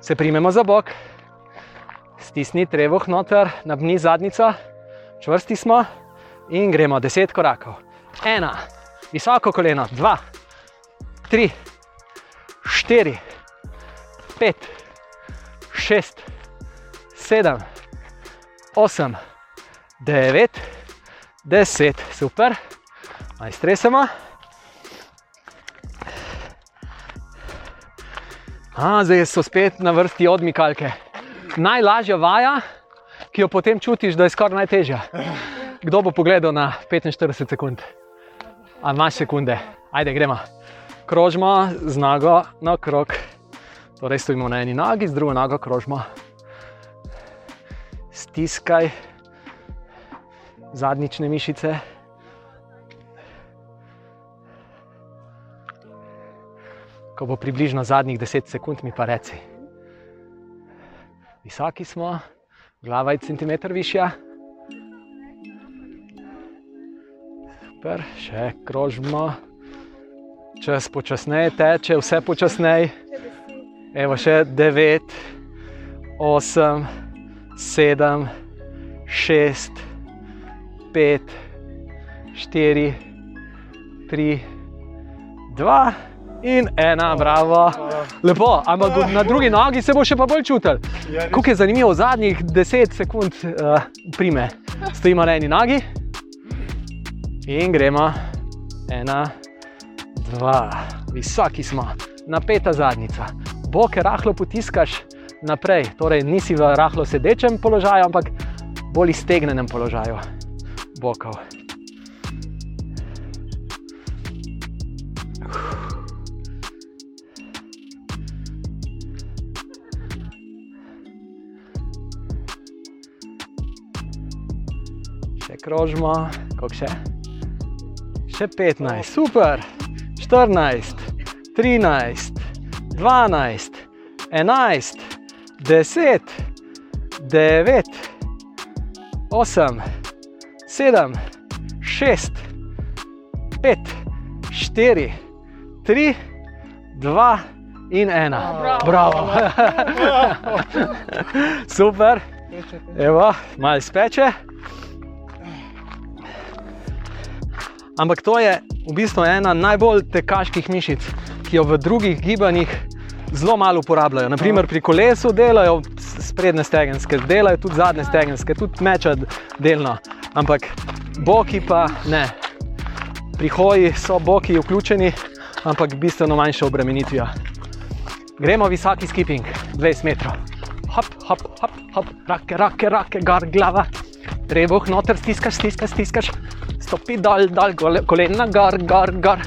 Se primemo za bok, stisni trebuh noter, nabni zadnico, čvrsti smo in gremo deset korakov. Ena, visoko koleno, dva, tri, štiri, pet, šest, sedem, osem, devet, deset, super, naj stresemo. A, zdaj so spet na vrsti odmikalke. najlažja vaja, ki jo potem čutiš, da je skoraj najtežja. Kdo bo pogledal na 45 sekund? A imaš sekunde? Ajde, gremo. Krožimo z nogo na krog. Torej stojimo na eni nogi, z drugo nogo krožimo. Stiskaj zadnjične mišice. Ko bo približno zadnjih 10 sekund, mi pa reci. Visoki smo, glava je centimeter višja. Super, še krožimo. Čas počasneje teče, vse počasneje. Evo še 9, 8, 7, 6, 5, 4, 3, 2 in 1, bravo. Lepo, ampak na drugi nogi se bo še pa bolj čutil. Ja. Kako je zanimivo, zadnjih 10 sekund uh, prime. Stojimo na eni nogi in gremo. Ena, dva, visoki smo, napeta zadnjica. Boke rahlo potiskaš naprej, torej nisi v rahlo sedečem položaju, ampak bolj iztegnenem položaju. Bokov. Še krožimo, koliko še? Še 15, super, 14, 13, 12, 11, 10, 9, 8, 7, 6, 5, 4, 3, 2 in 1. Bravo. Bravo. Super, evo, malo speče. Ampak to je v bistvu ena najbolj tekaških mišic, ki jo v drugih gibanjih zelo malo uporabljajo. Naprimer pri kolesu delajo sprednje stegenske, delajo tudi zadnje stegenske, tudi meča delno, ampak boki pa ne. Pri hoji so boki vključeni, ampak bistveno manjša obremenitvijo. Gremo visoki skipping, 20 metrov. Hop, hop, hop, hop, rake, rake, rake, gor glava. Trebuh noter stiskaš, stiskaš, stiskaš. Stopi dol, dol, gole- kolena gor, gor, gor.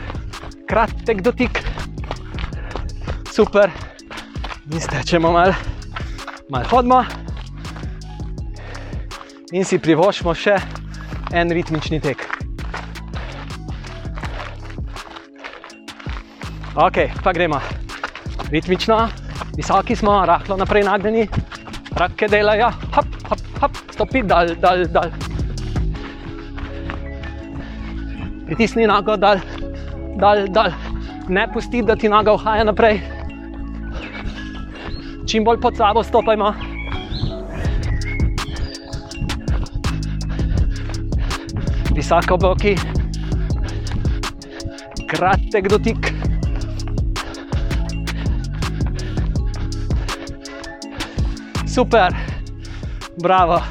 Kratek dotik. Super. In stečemo malo, malo hodimo. In si privoščimo še en ritmični tek. Ok, pa gremo. Ritmično, visoki smo, rahlo naprej nagnjeni, rake delajo, hop, hop, hop, stopi dol, dol, dol. Pritisni nogo dol, dol, dol. Ne pusti, da ti noga uhaja naprej. Čim bolj pod sabo stopajmo. Visoko boki, kratek dotik. Super, bravo.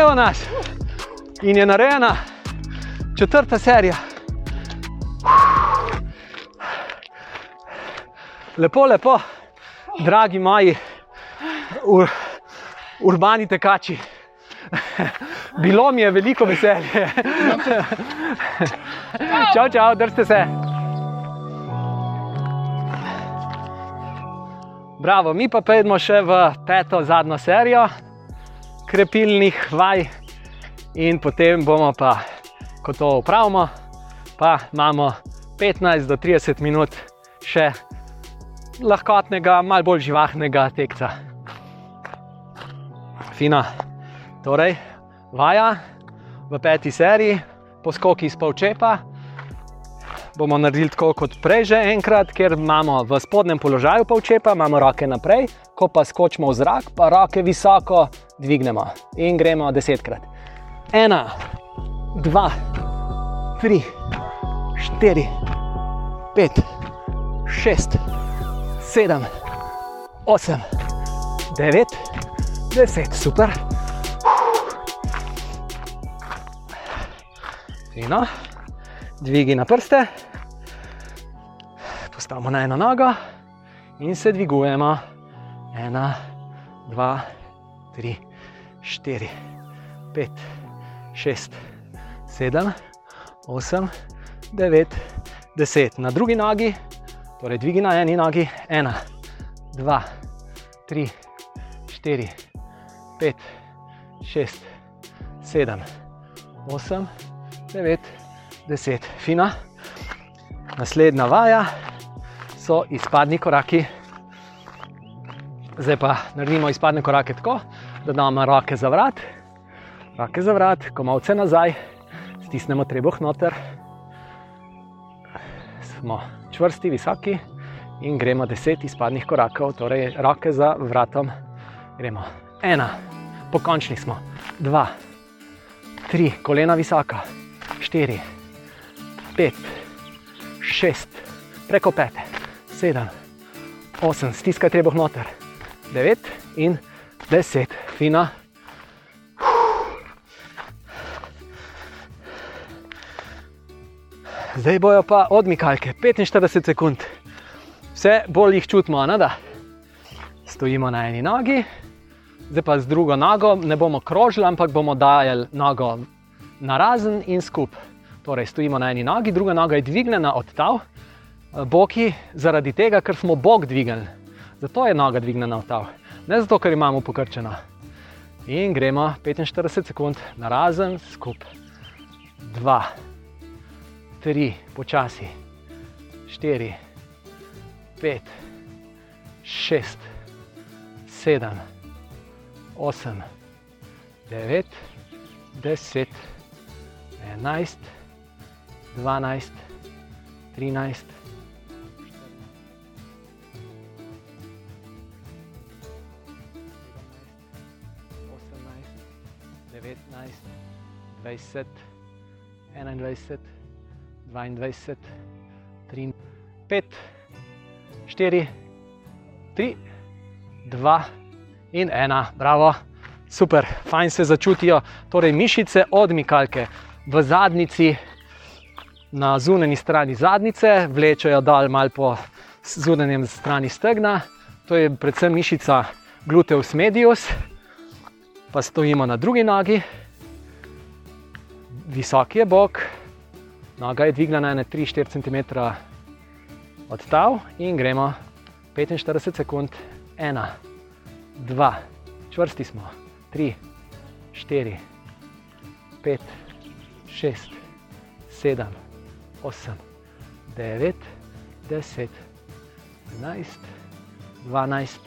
Evo nas. In je narejena četrta serija. Lepo, lepo, dragi moji ur, urbani tekači. Bilo mi je veliko veselje. čau, čau, držite se. Bravo, mi pa pojdemo še v peto, zadnjo serijo krepilnih vaj, in potem bomo pa, ko to upravimo, pa imamo 15 do 30 minut še lahkotnega, malo bolj živahnega tekca. Fina. Torej, vaja v peti seriji, poskoki iz polčepa. Bomo naredili tako kot prej, že enkrat, ker imamo v spodnjem položaju polčepa, imamo roke naprej, ko pa skočimo v zrak, pa roke visoko dvignemo in gremo desetkrat. Ena, dva, tri, štiri, pet, šest, sedem, osem, devet, deset, super. Fino, dvigi na prste, postavimo na eno nogo in se dvigujemo. Ena, 2, 3, 4, 5, 6, 7, 8, 9, 10. Na drugi nogi, torej dvigi na eni nogi, 1, 2, 3, 4, 5, 6, 7, 8, 9, 10. Fina. Naslednja vaja so izpadni koraki. Zdaj pa naredimo izpadne korake tako, da damo roke za vrat, roke za vrat, komovce nazaj, stisnemo trebuh noter. Smo čvrsti, visoki in gremo deset izpadnih korakov, torej roke za vratom. Gremo. Ena, pokončni smo, dva, tri, kolena visoka, štiri, pet, šest, preko pete, sedem, osem, stiskaj trebuh noter, devet in deset, fina. Zdaj bojo pa odmikalke, 45 sekund. Vse bolj jih čutimo, ne da. Stojimo na eni nogi, zdaj pa z drugo nogo ne bomo krožili, ampak bomo dajali nogo na razen in skupaj. Torej, stojimo na eni nogi, druga noga je dvignjena od tav, boki zaradi tega, ker smo bok dvignili. Zato je noga dvignjena od tav, ne zato, ker imamo pokrčeno. In gremo 45 sekund na razen, skupaj. Dva, tri, počasi, štiri, pet, šest, sedem, osem, devet, deset, enajst, dvanajst, trinajst. 19, 20, 21, 22, 3, 5, 4, 3, 2 in 1, bravo, super, fajn se začutijo. Torej, mišice odmikalke v zadnjici, na zunanji strani zadnjice, vlečejo dol malo po zunanjem strani stegna, to je predvsem mišica gluteus medius pa stojimo na drugi nogi, visok je bok, noga je dvignjena na 3-4 cm od tav in gremo 45 sekund, 1, 2, čvrsti smo, 3, 4, 5, 6, 7, 8, 9, 10, 11, 12,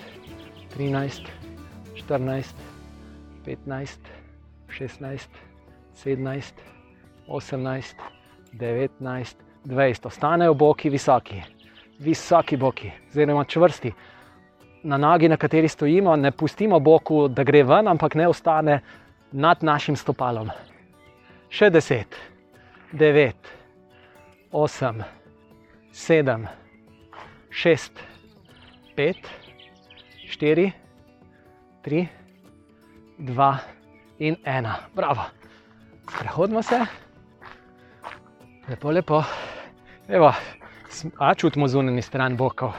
13, 14, 15, 16, 17, 18, 19, 20. Ostanejo boki visoki, visoki boki, oziroma čvrsti. Na nogi, na kateri stojimo, ne pustimo boku, da gre ven, ampak ne ostane nad našim stopalom. Še 10, 9, 8, 7, 6, 5, 4, 3, 2 in 1. Bravo. Prehodimo se, lepo, lepo. Evo, a čutimo zunanji stran bokov.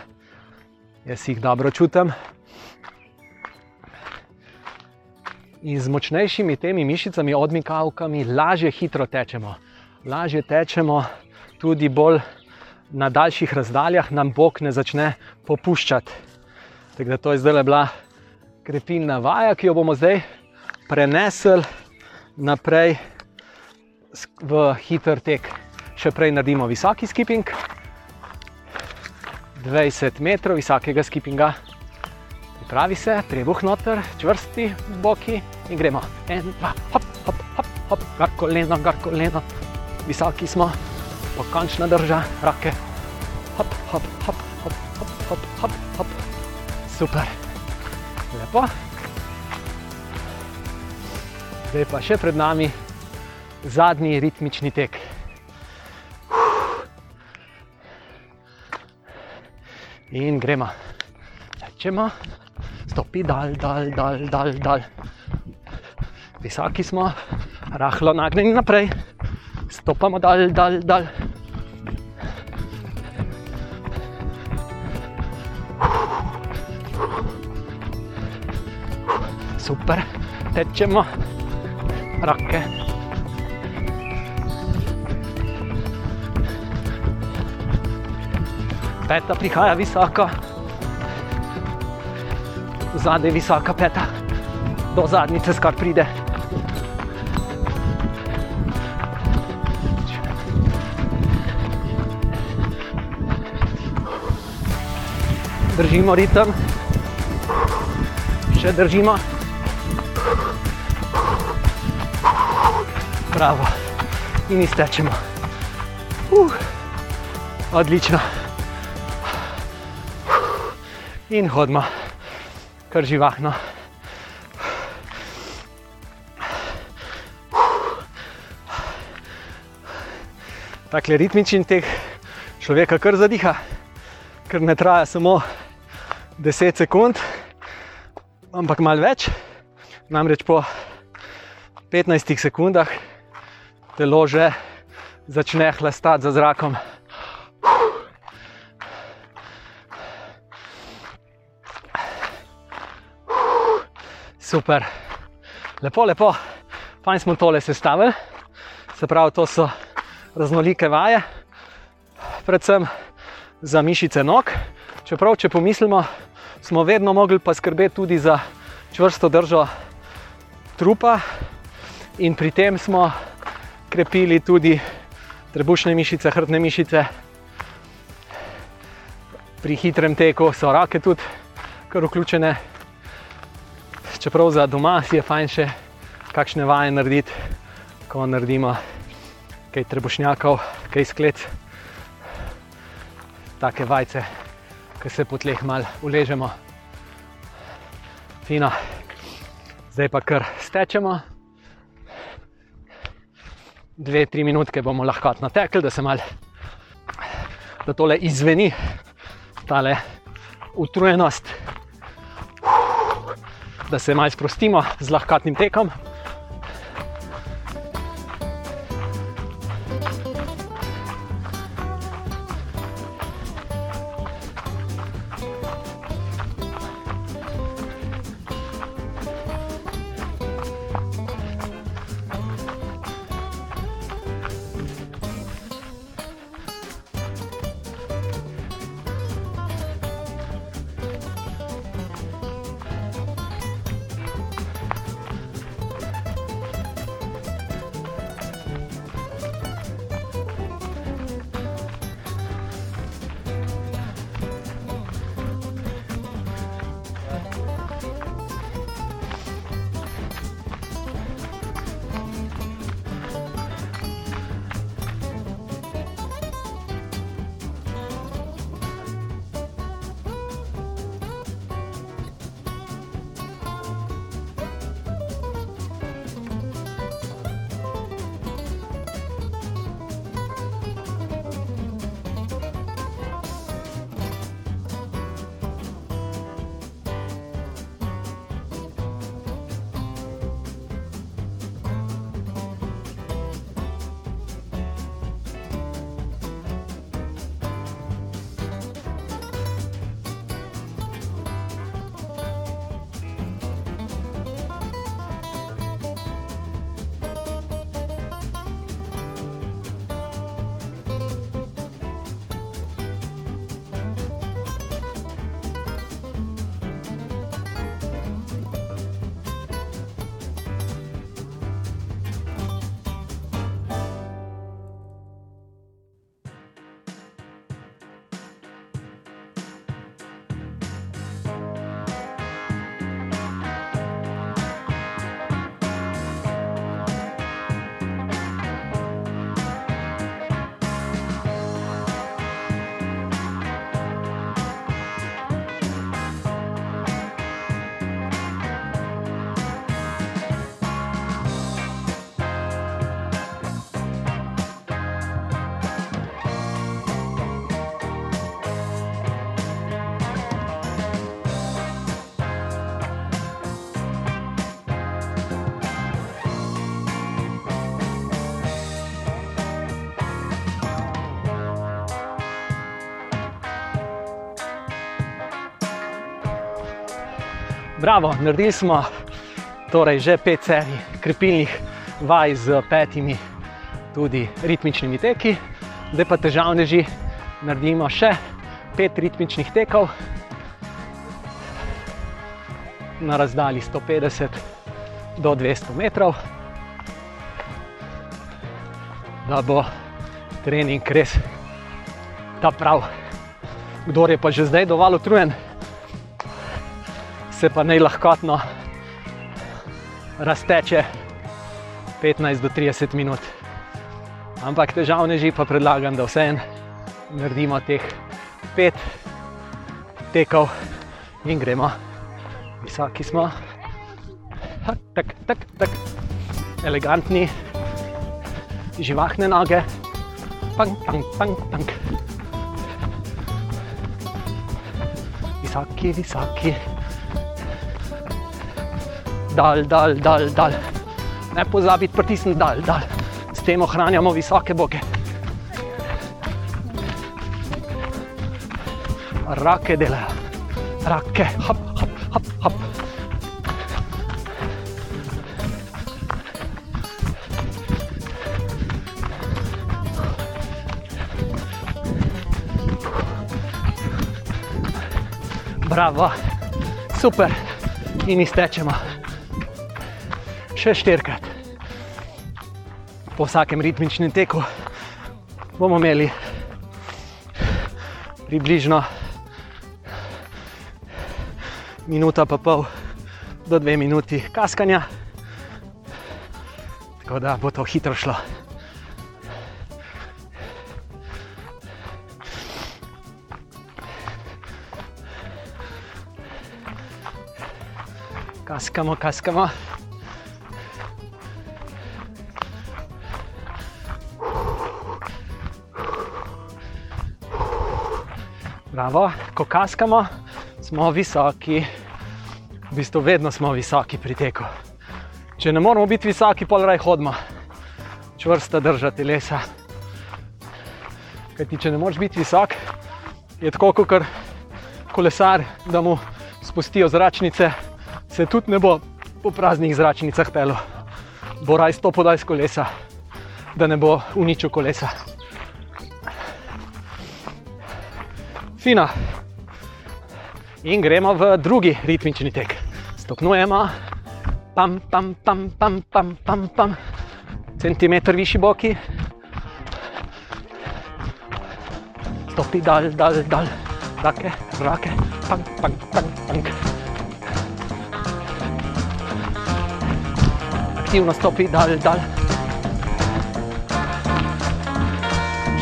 Jaz jih dobro čutim. In z močnejšimi temi mišicami, odmikavkami, lažje hitro tečemo. Lažje tečemo, tudi bolj na daljših razdaljah nam bok ne začne popuščati. Tako da to je zdaj bila krepilna vaja, ki jo bomo zdaj prenesli naprej v hiter tek. Še prej naredimo visoki skipping, 20 metrov visokega skippinga. Pripravi se, trebuh noter, čvrsti boki in gremo. En, dva, hop, hop, hop, hop, gar koleno, gar koleno, visoki smo, pokončna drža, roke. Hop, hop, hop, hop, hop, hop, hop, hop. Super. Lepo. Zdaj pa še pred nami zadnji ritmični tek. In gremo. Tečemo, stopi dal, dal, dal, dal, dal. Visoki smo, rahlo nagnjeni naprej, stopamo dal, dal, dal. super, tečemo, roke. Peta prihaja visoko, zadaj visoka peta, do zadnjice skar pride. Držimo ritem, še držimo. Bravo, in iztečemo. Uh, odlično. In hodimo, kar živahno. Takle ritmični tek človeka kar zadiha, ker ne traja samo 10 sekund, ampak malo več. Namreč po 15 sekundah telo že začne hlastati za zrakom. Super, lepo, lepo, fajn smo tole sestavili. Se pravi, to so raznolike vaje, predvsem za mišice nog. Čeprav, če pomislimo, smo vedno mogli poskrbeti tudi za čvrsto držo trupa, in pri tem smo krepili tudi trebušne mišice, hrbtne mišice. Pri hitrem teku so roke tudi kar vključene. Čeprav za doma si je fajn še kakšne vaje narediti, ko naredimo kaj trebušnjakov, kaj sklec, take vajce, ki se po tleh mal uležemo. Fino, zdaj pa kar stečemo. Dve, tri minutke bomo lahko natekli, da se mal, da tole izveni, tale utrujenost, da se mal sprostimo z lahkotnim tekom. Bravo, naredili smo Torej, že pet serij krepilnih vaj z petimi, tudi ritmičnimi teki, zdaj pa težavneži naredimo še pet ritmičnih tekov. Na razdalji 150 do 200 metrov, da bo trening res ta prav. Kdor je pa že zdaj dovolj utrujen, se pa naj lahkotno razteče 15 do 30 minut. Ampak težavneži pa predlagam, da vseeno naredimo teh pet tekov in gremo. Visoki smo, ha, tak, tak, tak. elegantni, živahne noge, pang, pang, pang, pang. Visoki, visoki, dal, dal, dal, dal. Ne pozabiti pritisniti dal, dal. S tem ohranjamo visoke boke. Rake delajo, rake, hop, hop, hop, hop. Bravo, super, in iztečemo. Še štirikrat. Po vsakem ritmičnem teku bomo imeli približno minuto pa pol do dve minuti kaskanja, tako da bo to hitro šlo. Kaskamo, kaskamo. Bravo, ko kaskamo, smo visoki, v bistvu vedno smo visoki pri teku. Če ne moramo biti visoki, pol raj hodimo, čvrsta drža telesa. Kajti, če ne moreš biti visok, je tako kot kolesar, da mu spustijo zračnice, se tudi ne bo po praznih zračnicah pelo. Bo raj stopil daj z kolesa, da ne bo uničil kolesa. Fina. In gremo v drugi ritmični tek. Stopnjujemo, pam, pam, pam, pam, pam, pam, pam. centimeter višji boki. Stopi dal, dal, dal, rake, rake, pam, pam, pam, pam. Aktivno stopi dal, dal.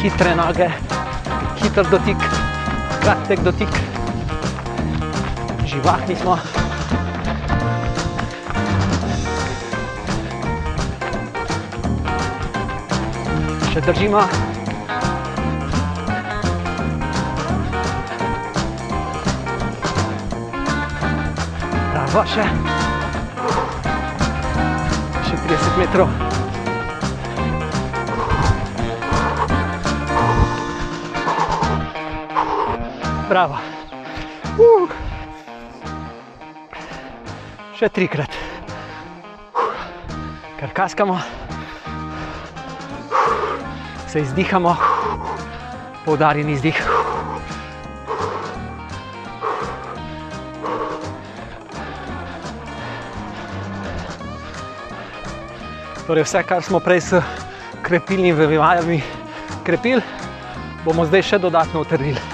Hitre noge, hiter dotik, kratek dotik živahni smo. Še držimo. Bravo, še. Še 30 metrov. Bravo. Uh še trikrat. Ker kaskamo, se izdihamo, poudarjen izdih. Torej, vse, kar smo prej s krepilnimi vajami krepili, bomo zdaj še dodatno utrdili.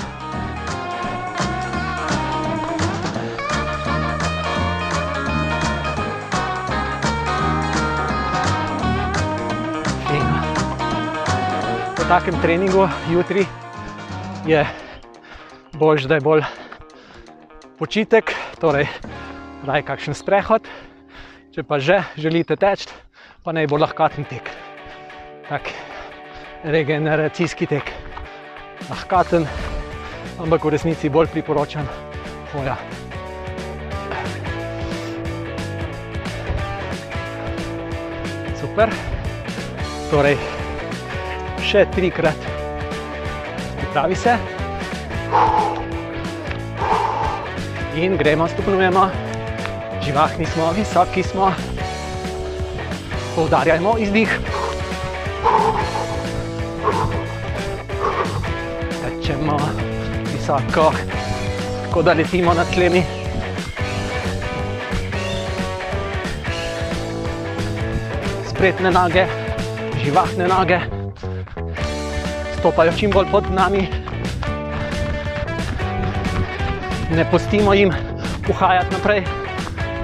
Takem treningu jutri je bolj, da je bolj počitek, torej naj kakšen sprehod. Če pa že želite teči, pa naj bo lahkaten tek. Tak regeneracijski tek. Lahkaten, ampak v resnici bolj priporočam hoja. Super. Torej, še trikrat. Pripravi se. In gremo, stopnjujemo. Živahni smo, visoki smo. Poudarjajmo izdih. Tečemo visoko, tako da letimo nad tlemi. Spretne noge, živahne noge, stopajo čim bolj pod nami. Ne pustimo jim uhajati naprej,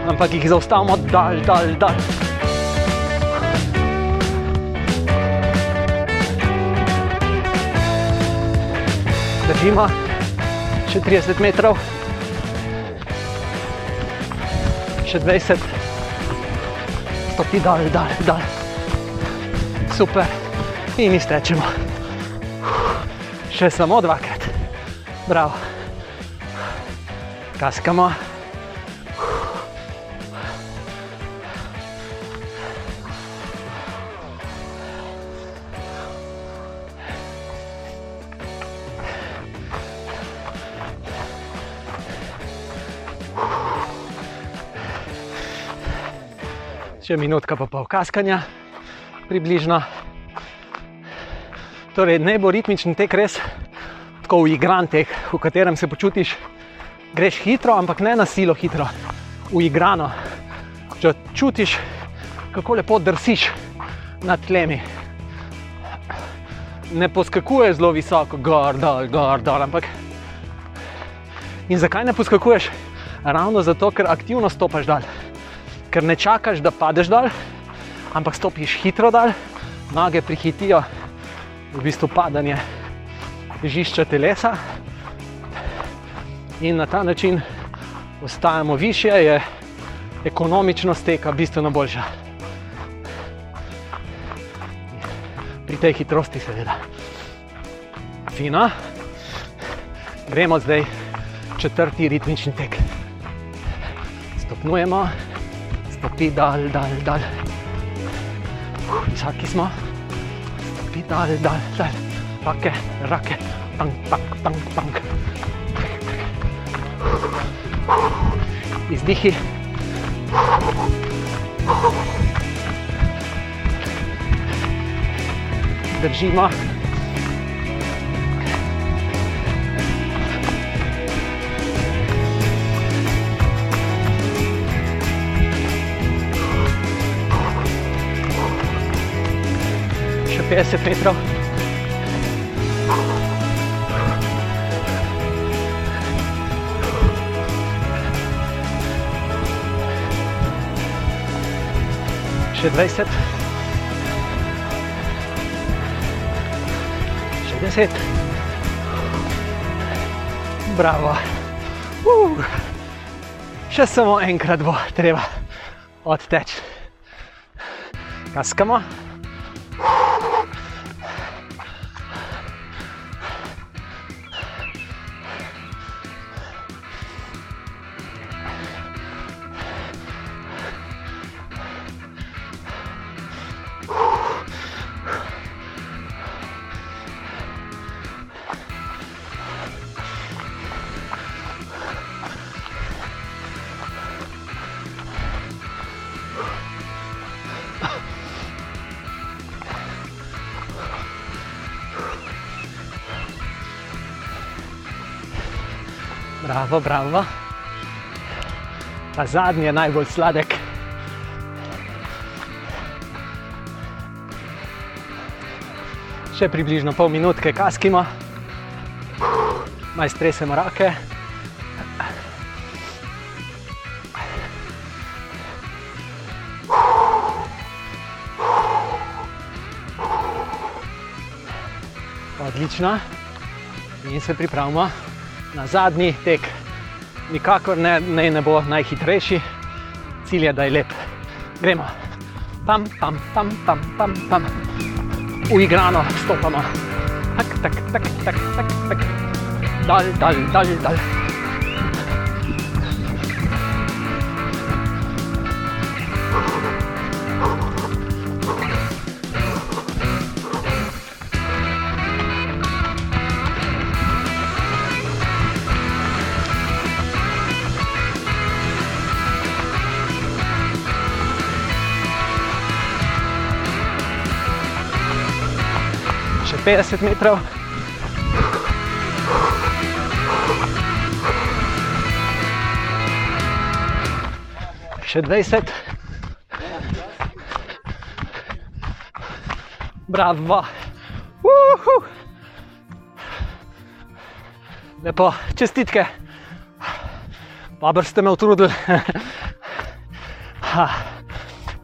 ampak jih zaustavimo dal, dal, dal. Držimo še 30 metrov, še 20, stopi dal, dal, dal. Super, in iztečemo. Še samo dvakrat. Bravo. Kaskamo. Še minutka pa pol kaskanja, približno. Torej, ne bo ritmičen tek res tako uigran tek, v katerem se počutiš, greš hitro, ampak ne na silo hitro, uigrano. Če čutiš, kako lepo drsiš nad tlemi. Ne poskakuješ zelo visoko, gor, dol, gor, dol, ampak. In zakaj ne poskakuješ? Ravno zato, ker aktivno stopaš dol. Ker ne čakaš, da padeš dol, ampak stopiš hitro dol, noge prihitijo, v bistvu padanje težišča telesa in na ta način ostajamo više, je ekonomičnost teka bistveno boljša. Pri tej hitrosti, seveda. Fino. Gremo zdaj četrti ritmični tek. Stopnjujemo, stopi dal, dal, dal. Vsaki smo, stopi dal, dal, dal. Pake, rake, pang, pang, pang, pang. Izdihi. Držimo. 50 metrov. Še 20. Še 10. Bravo. Uh. Še samo enkrat bo treba odteči. Kaskamo. Bravo, bravo. Ta zadnji je najbolj sladek. Še približno pol minutke kaskimo, maj stresemo roke. Odlično. In se pripravimo na zadnji tek. Nikakor ne, ne, ne bo najhitrejši, cilj je, da je lep. Gremo. Pam, pam, pam, pam, pam, pam. Uigrano stopamo. Tak, tak, tak, tak, tak, tak. Dal, dal, dal, dal. 50 metrov. Še 20. Bravo. Uhu. Lepo, čestitke. Dobro ste me utrudili.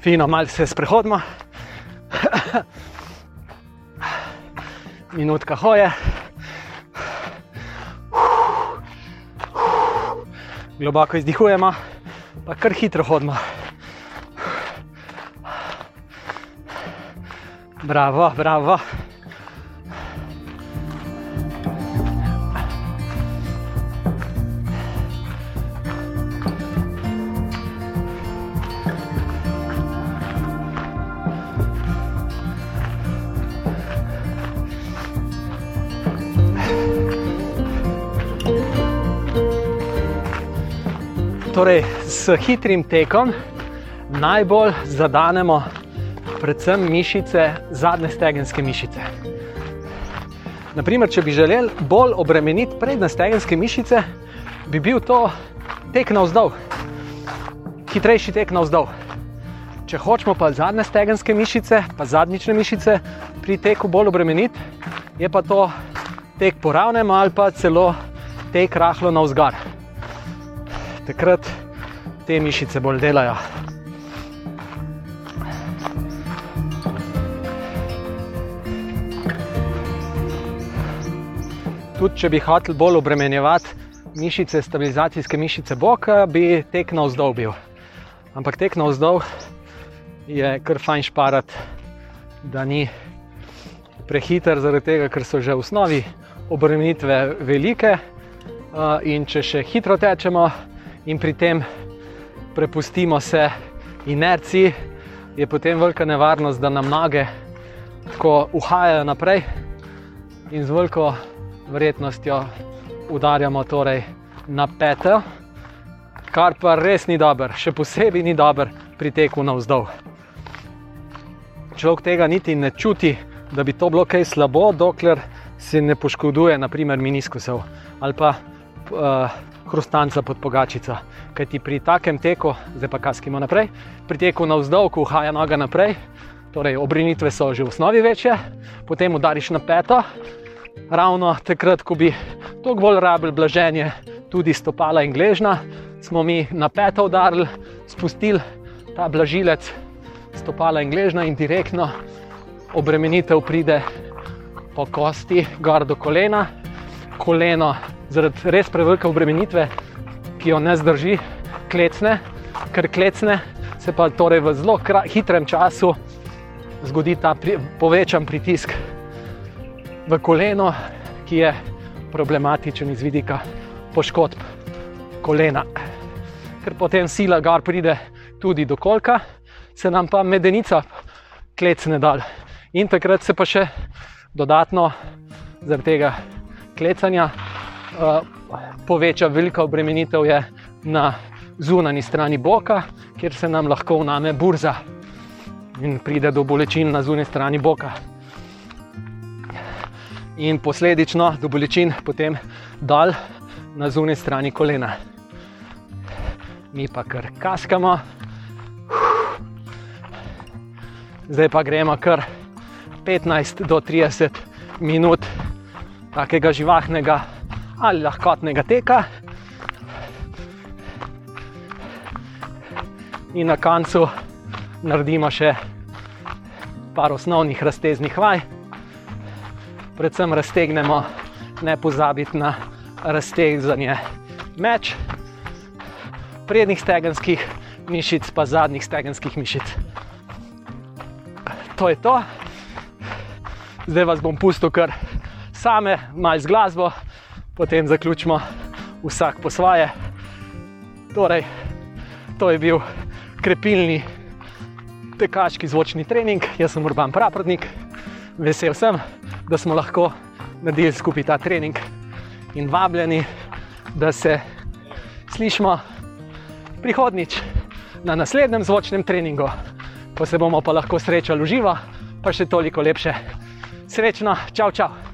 Fino, malo se sprehodimo. Minutka hoje. Globoko izdihujemo, pa kar hitro hodimo. Bravo, bravo. Torej, s hitrim tekom najbolj zadanemo predvsem mišice, zadnje stegenske mišice. Naprimer, če bi želeli bolj obremeniti prednje stegenske mišice, bi bil to tek navzdol, hitrejši tek navzdol. Če hočemo pa zadnje stegenske mišice, pa zadnjične mišice pri teku bolj obremeniti, je pa to tek po ravnem ali pa celo tek rahlo navzgor. Takrat te mišice bolj delajo. Tudi če bi hotel bolj obremenjevati mišice, stabilizacijske mišice boka, bi tek navzdol bil. Ampak tek navzdol je kar fajn šparati, da ni prehiter, zaradi tega, ker so že v osnovi obremenitve velike. Uh, In če še hitro tečemo in pri tem prepustimo se inerciji, je potem velika nevarnost, da nam noge tako uhajajo naprej in z veliko verjetnostjo udarjamo torej na peto, kar pa res ni dobro, še posebej ni dobro pri teku navzdol. Človek tega niti ne čuti, da bi to bilo kaj slabo, dokler se ne poškoduje, naprimer, meniskusov ali pa uh, hrustanca pod pogačico. Ker ti pri takem teku, zdaj pa kaskimo naprej, pri teku navzdol, ko uhaja noga naprej, torej obrinitve so že v osnovi večje, potem udariš na peto, ravno takrat, ko bi toliko bolj rabili blaženje, tudi stopala in gležna, smo mi na peto udarili, spustili ta blažilec, stopala in gležna in direktno obremenitev pride po kosti, gor do kolena, koleno zaradi res prevelike obremenitve, ki jo ne zdrži, klecne, ker klecne, se pa torej v zelo hitrem času zgodi ta pri, povečan pritisk v koleno, ki je problematičen iz vidika poškodb kolena. Ker potem sila gor pride tudi do kolka, se nam pa medenica klecne dol. In takrat se pa še dodatno zaradi tega klecanja poveča velika obremenitev je na zunanji strani boka, kjer se nam lahko vname burza in pride do bolečin na zunanji strani boka. In posledično do bolečin potem dol na zunanji strani kolena. Mi pa kar kaskamo, zdaj pa gremo kar 15 do 30 minut takega živahnega ali lahkotnega teka. In na koncu naredimo še par osnovnih razteznih vaj. Predvsem raztegnemo, ne pozabiti na raztezanje meč, prednjih stegenskih mišic, pa zadnjih stegenskih mišic. To je to. Zdaj vas bom pustil kar same, malo z glasbo, potem zaključimo vsak po svoje. Torej, to je bil krepilni tekaški zvočni trening, jaz sem Urban Praprotnik, vesel sem, da smo lahko naredili skupaj ta trening in vabljeni, da se slišimo prihodnič na naslednjem zvočnem treningu, ko se bomo pa lahko srečali v živo, pa še toliko lepše. Srečno, čau, čau.